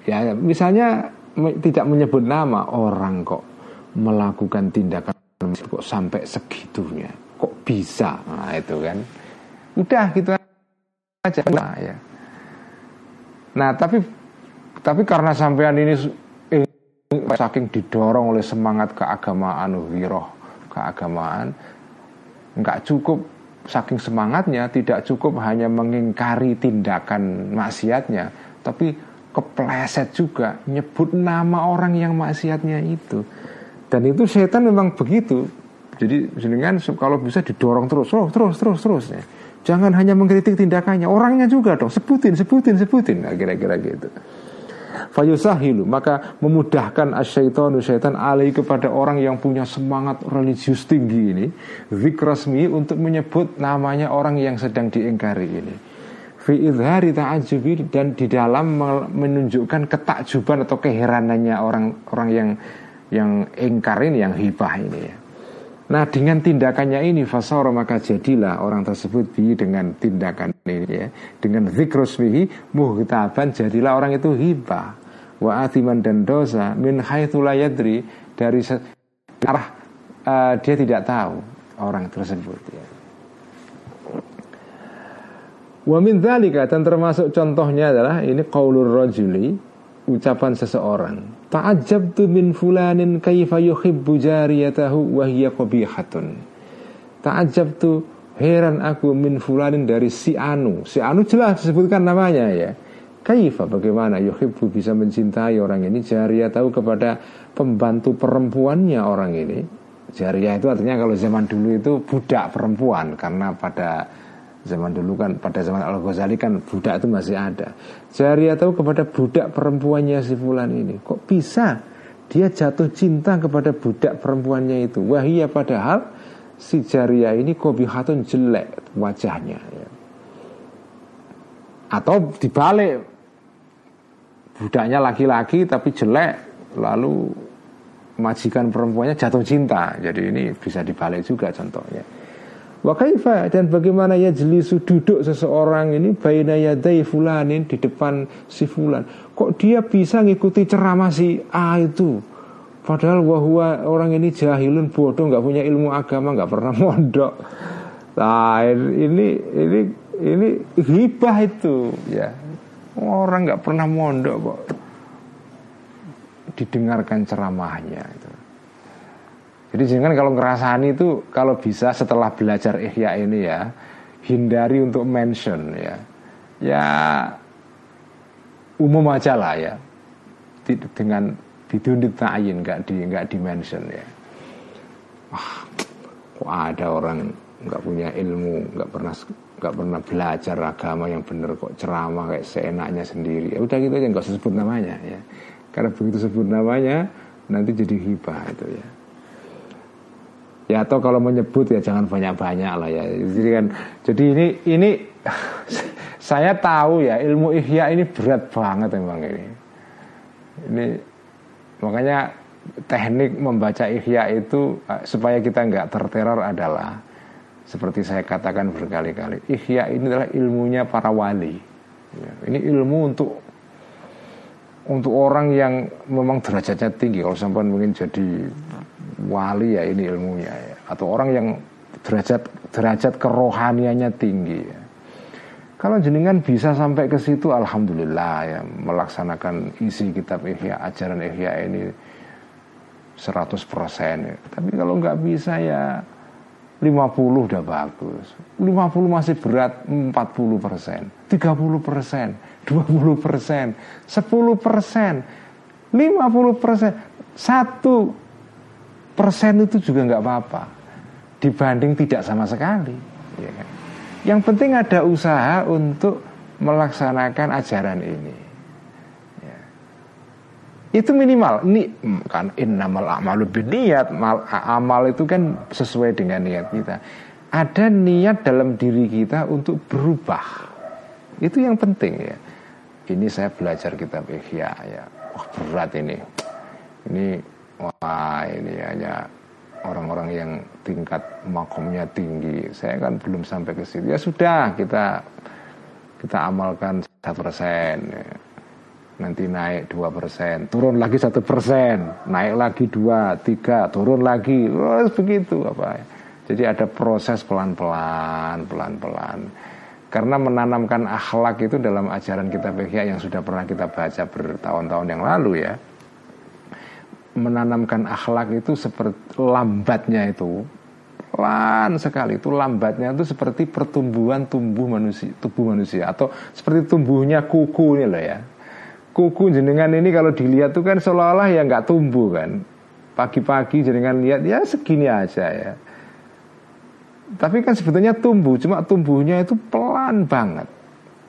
Speaker 1: ya misalnya tidak menyebut nama orang kok melakukan tindakan kok sampai segitunya? Kok bisa? Nah itu kan. Udah gitu aja. Nah, ya. Nah tapi tapi karena sampean ini saking didorong oleh semangat keagamaan wiroh keagamaan nggak cukup saking semangatnya tidak cukup hanya mengingkari tindakan maksiatnya tapi kepleset juga nyebut nama orang yang maksiatnya itu dan itu setan memang begitu. Jadi jenengan kalau bisa didorong terus, terus, terus, terus, terus. Ya. Jangan hanya mengkritik tindakannya, orangnya juga dong. Sebutin, sebutin, sebutin. Nah, kira-kira gitu. Fayusahilu maka memudahkan asyaitonu syaitan alai kepada orang yang punya semangat religius tinggi ini zikrasmi untuk menyebut namanya orang yang sedang diingkari ini fi idhari ta'ajubi dan di dalam menunjukkan ketakjuban atau keheranannya orang-orang yang yang engkar ini yang hibah ini ya. Nah dengan tindakannya ini fasara maka jadilah orang tersebut bi dengan tindakan ini ya dengan zikrusmihi muhtaban jadilah orang itu hibah wa atiman dan dosa min haitsu yadri dari arah uh, dia tidak tahu orang tersebut ya. Wa min dan termasuk contohnya adalah ini qaulur rajuli ucapan seseorang Ta'ajabtu min fulanin kaifa yuhibbu jariyatahu wa hiya qabihatun. Ta'ajabtu heran aku min fulanin dari si Anu. Si Anu jelas disebutkan namanya ya. Kaifa bagaimana yuhibbu bisa mencintai orang ini jariyatahu kepada pembantu perempuannya orang ini Jariah itu artinya kalau zaman dulu itu budak perempuan karena pada zaman dulu kan pada zaman Al Ghazali kan budak itu masih ada. Jariah tahu kepada budak perempuannya si Fulan ini kok bisa dia jatuh cinta kepada budak perempuannya itu. Wahia padahal si Jariah ini kobihatun jelek wajahnya. Ya. Atau dibalik budaknya laki-laki tapi jelek lalu majikan perempuannya jatuh cinta. Jadi ini bisa dibalik juga contohnya. Wa kaifa dan bagaimana ya jelisu duduk seseorang ini baina yadai fulanin di depan si fulan. Kok dia bisa ngikuti ceramah si A itu? Padahal wahwa orang ini jahilun bodoh nggak punya ilmu agama nggak pernah mondok. Nah ini ini ini hibah itu ya Orang nggak pernah mondok kok didengarkan ceramahnya. Jadi jangan kalau ngerasani itu kalau bisa setelah belajar ihya ini ya hindari untuk mention ya. Ya umum aja lah ya. Dengan bidun ditayin nggak di nggak di mention ya. Wah, kok ada orang nggak punya ilmu, nggak pernah nggak pernah belajar agama yang benar kok ceramah kayak seenaknya sendiri ya udah gitu aja nggak usah sebut namanya ya karena begitu sebut namanya nanti jadi hibah itu ya ya atau kalau menyebut ya jangan banyak-banyak lah ya jadi kan jadi ini ini saya tahu ya ilmu ihya ini berat banget memang ini ini makanya teknik membaca ihya itu eh, supaya kita nggak terteror adalah seperti saya katakan berkali-kali, ihya ini adalah ilmunya para wali. Ya, ini ilmu untuk untuk orang yang memang derajatnya tinggi. Kalau sampai mungkin jadi wali ya ini ilmunya ya. Atau orang yang derajat derajat kerohaniannya tinggi ya. Kalau jenengan bisa sampai ke situ alhamdulillah ya melaksanakan isi kitab Ihya, ajaran Ihya ini 100% ya. Tapi kalau nggak bisa ya 50 udah bagus 50 masih berat 40 persen 30 persen 20 persen 10 persen 50 persen 1 persen itu juga nggak apa-apa dibanding tidak sama sekali ya kan? yang penting ada usaha untuk melaksanakan ajaran ini itu minimal ini hmm, kan innamal a'malu niat amal itu kan sesuai dengan niat kita. Ada niat dalam diri kita untuk berubah. Itu yang penting ya. Ini saya belajar kitab Ihya ya. Wah berat ini. Ini wah ini hanya orang-orang yang tingkat makomnya tinggi saya kan belum sampai ke situ ya sudah kita kita amalkan satu persen nanti naik dua persen, turun lagi satu persen, naik lagi dua, tiga, turun lagi, terus begitu apa. Jadi ada proses pelan-pelan, pelan-pelan. Karena menanamkan akhlak itu dalam ajaran kita PKI yang sudah pernah kita baca bertahun-tahun yang lalu ya. Menanamkan akhlak itu seperti lambatnya itu pelan sekali. Itu lambatnya itu seperti pertumbuhan tumbuh manusia tubuh manusia. Atau seperti tumbuhnya kuku ini loh ya. Kuku jenengan ini kalau dilihat tuh kan seolah-olah ya nggak tumbuh kan. Pagi-pagi jenengan lihat ya segini aja ya. Tapi kan sebetulnya tumbuh cuma tumbuhnya itu pelan banget.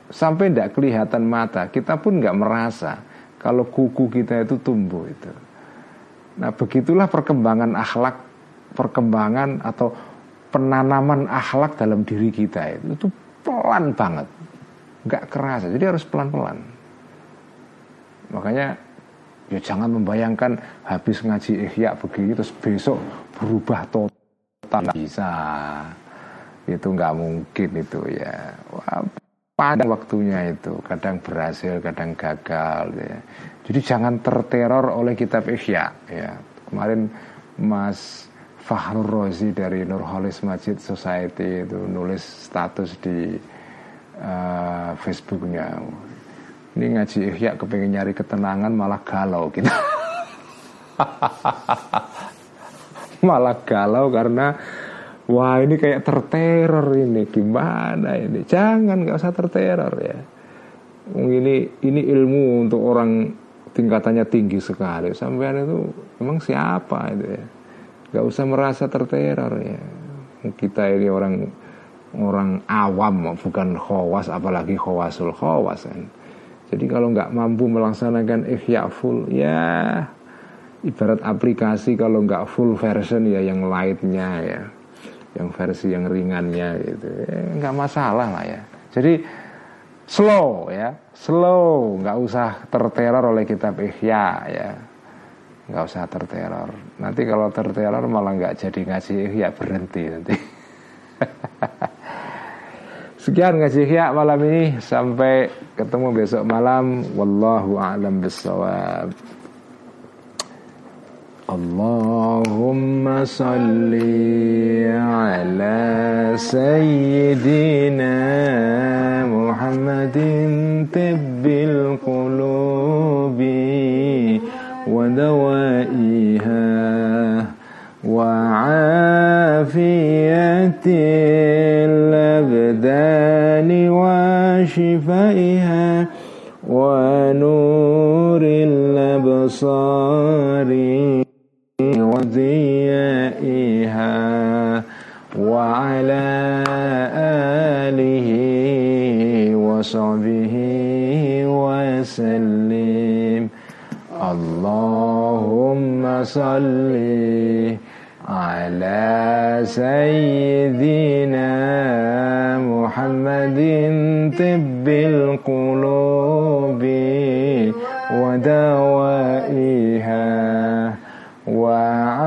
Speaker 1: Sampai tidak kelihatan mata kita pun nggak merasa kalau kuku kita itu tumbuh itu nah begitulah perkembangan akhlak perkembangan atau penanaman akhlak dalam diri kita itu itu pelan banget nggak kerasa jadi harus pelan-pelan Makanya ya jangan membayangkan habis ngaji ihya begini terus besok berubah total bisa. Itu nggak mungkin itu ya. Pada waktunya itu kadang berhasil, kadang gagal ya. Jadi jangan terteror oleh kitab ihya. Ya. Kemarin Mas Fahrul Rozi dari Nurholis Masjid Society itu nulis status di uh, Facebooknya. Ini ngaji ihya kepengen nyari ketenangan malah galau kita. malah galau karena wah ini kayak terteror ini. Gimana ini? Jangan nggak usah terteror ya. Ini ini ilmu untuk orang tingkatannya tinggi sekali. Sampean itu emang siapa itu ya? Gak usah merasa terteror ya. Kita ini orang orang awam bukan khawas apalagi khawasul khawas kan. Jadi kalau nggak mampu melaksanakan ihya full ya ibarat aplikasi kalau nggak full version ya yang lightnya ya yang versi yang ringannya gitu. Ya, nggak masalah lah ya. Jadi slow ya slow nggak usah terteror oleh kitab ihya ya. Nggak usah terteror. Nanti kalau terteror malah nggak jadi ngaji ihya berhenti nanti. Sekian ngaji ihya malam ini. Sampai ketemu besok malam. Wallahu a'lam bissawab اللهم صل على سيدنا محمد طب القلوب ودوائها وعافية الأبدان وشفائها ونور الأبصار. وضيائها وعلى آله وصحبه وسلم. اللهم صل على سيدنا محمد طب القلوب ودوائها وعافية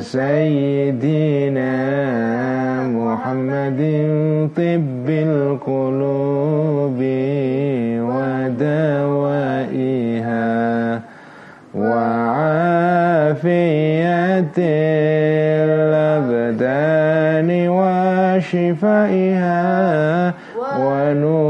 Speaker 1: سيدنا محمد طب القلوب ودوائها وعافية الأبدان وشفائها ونور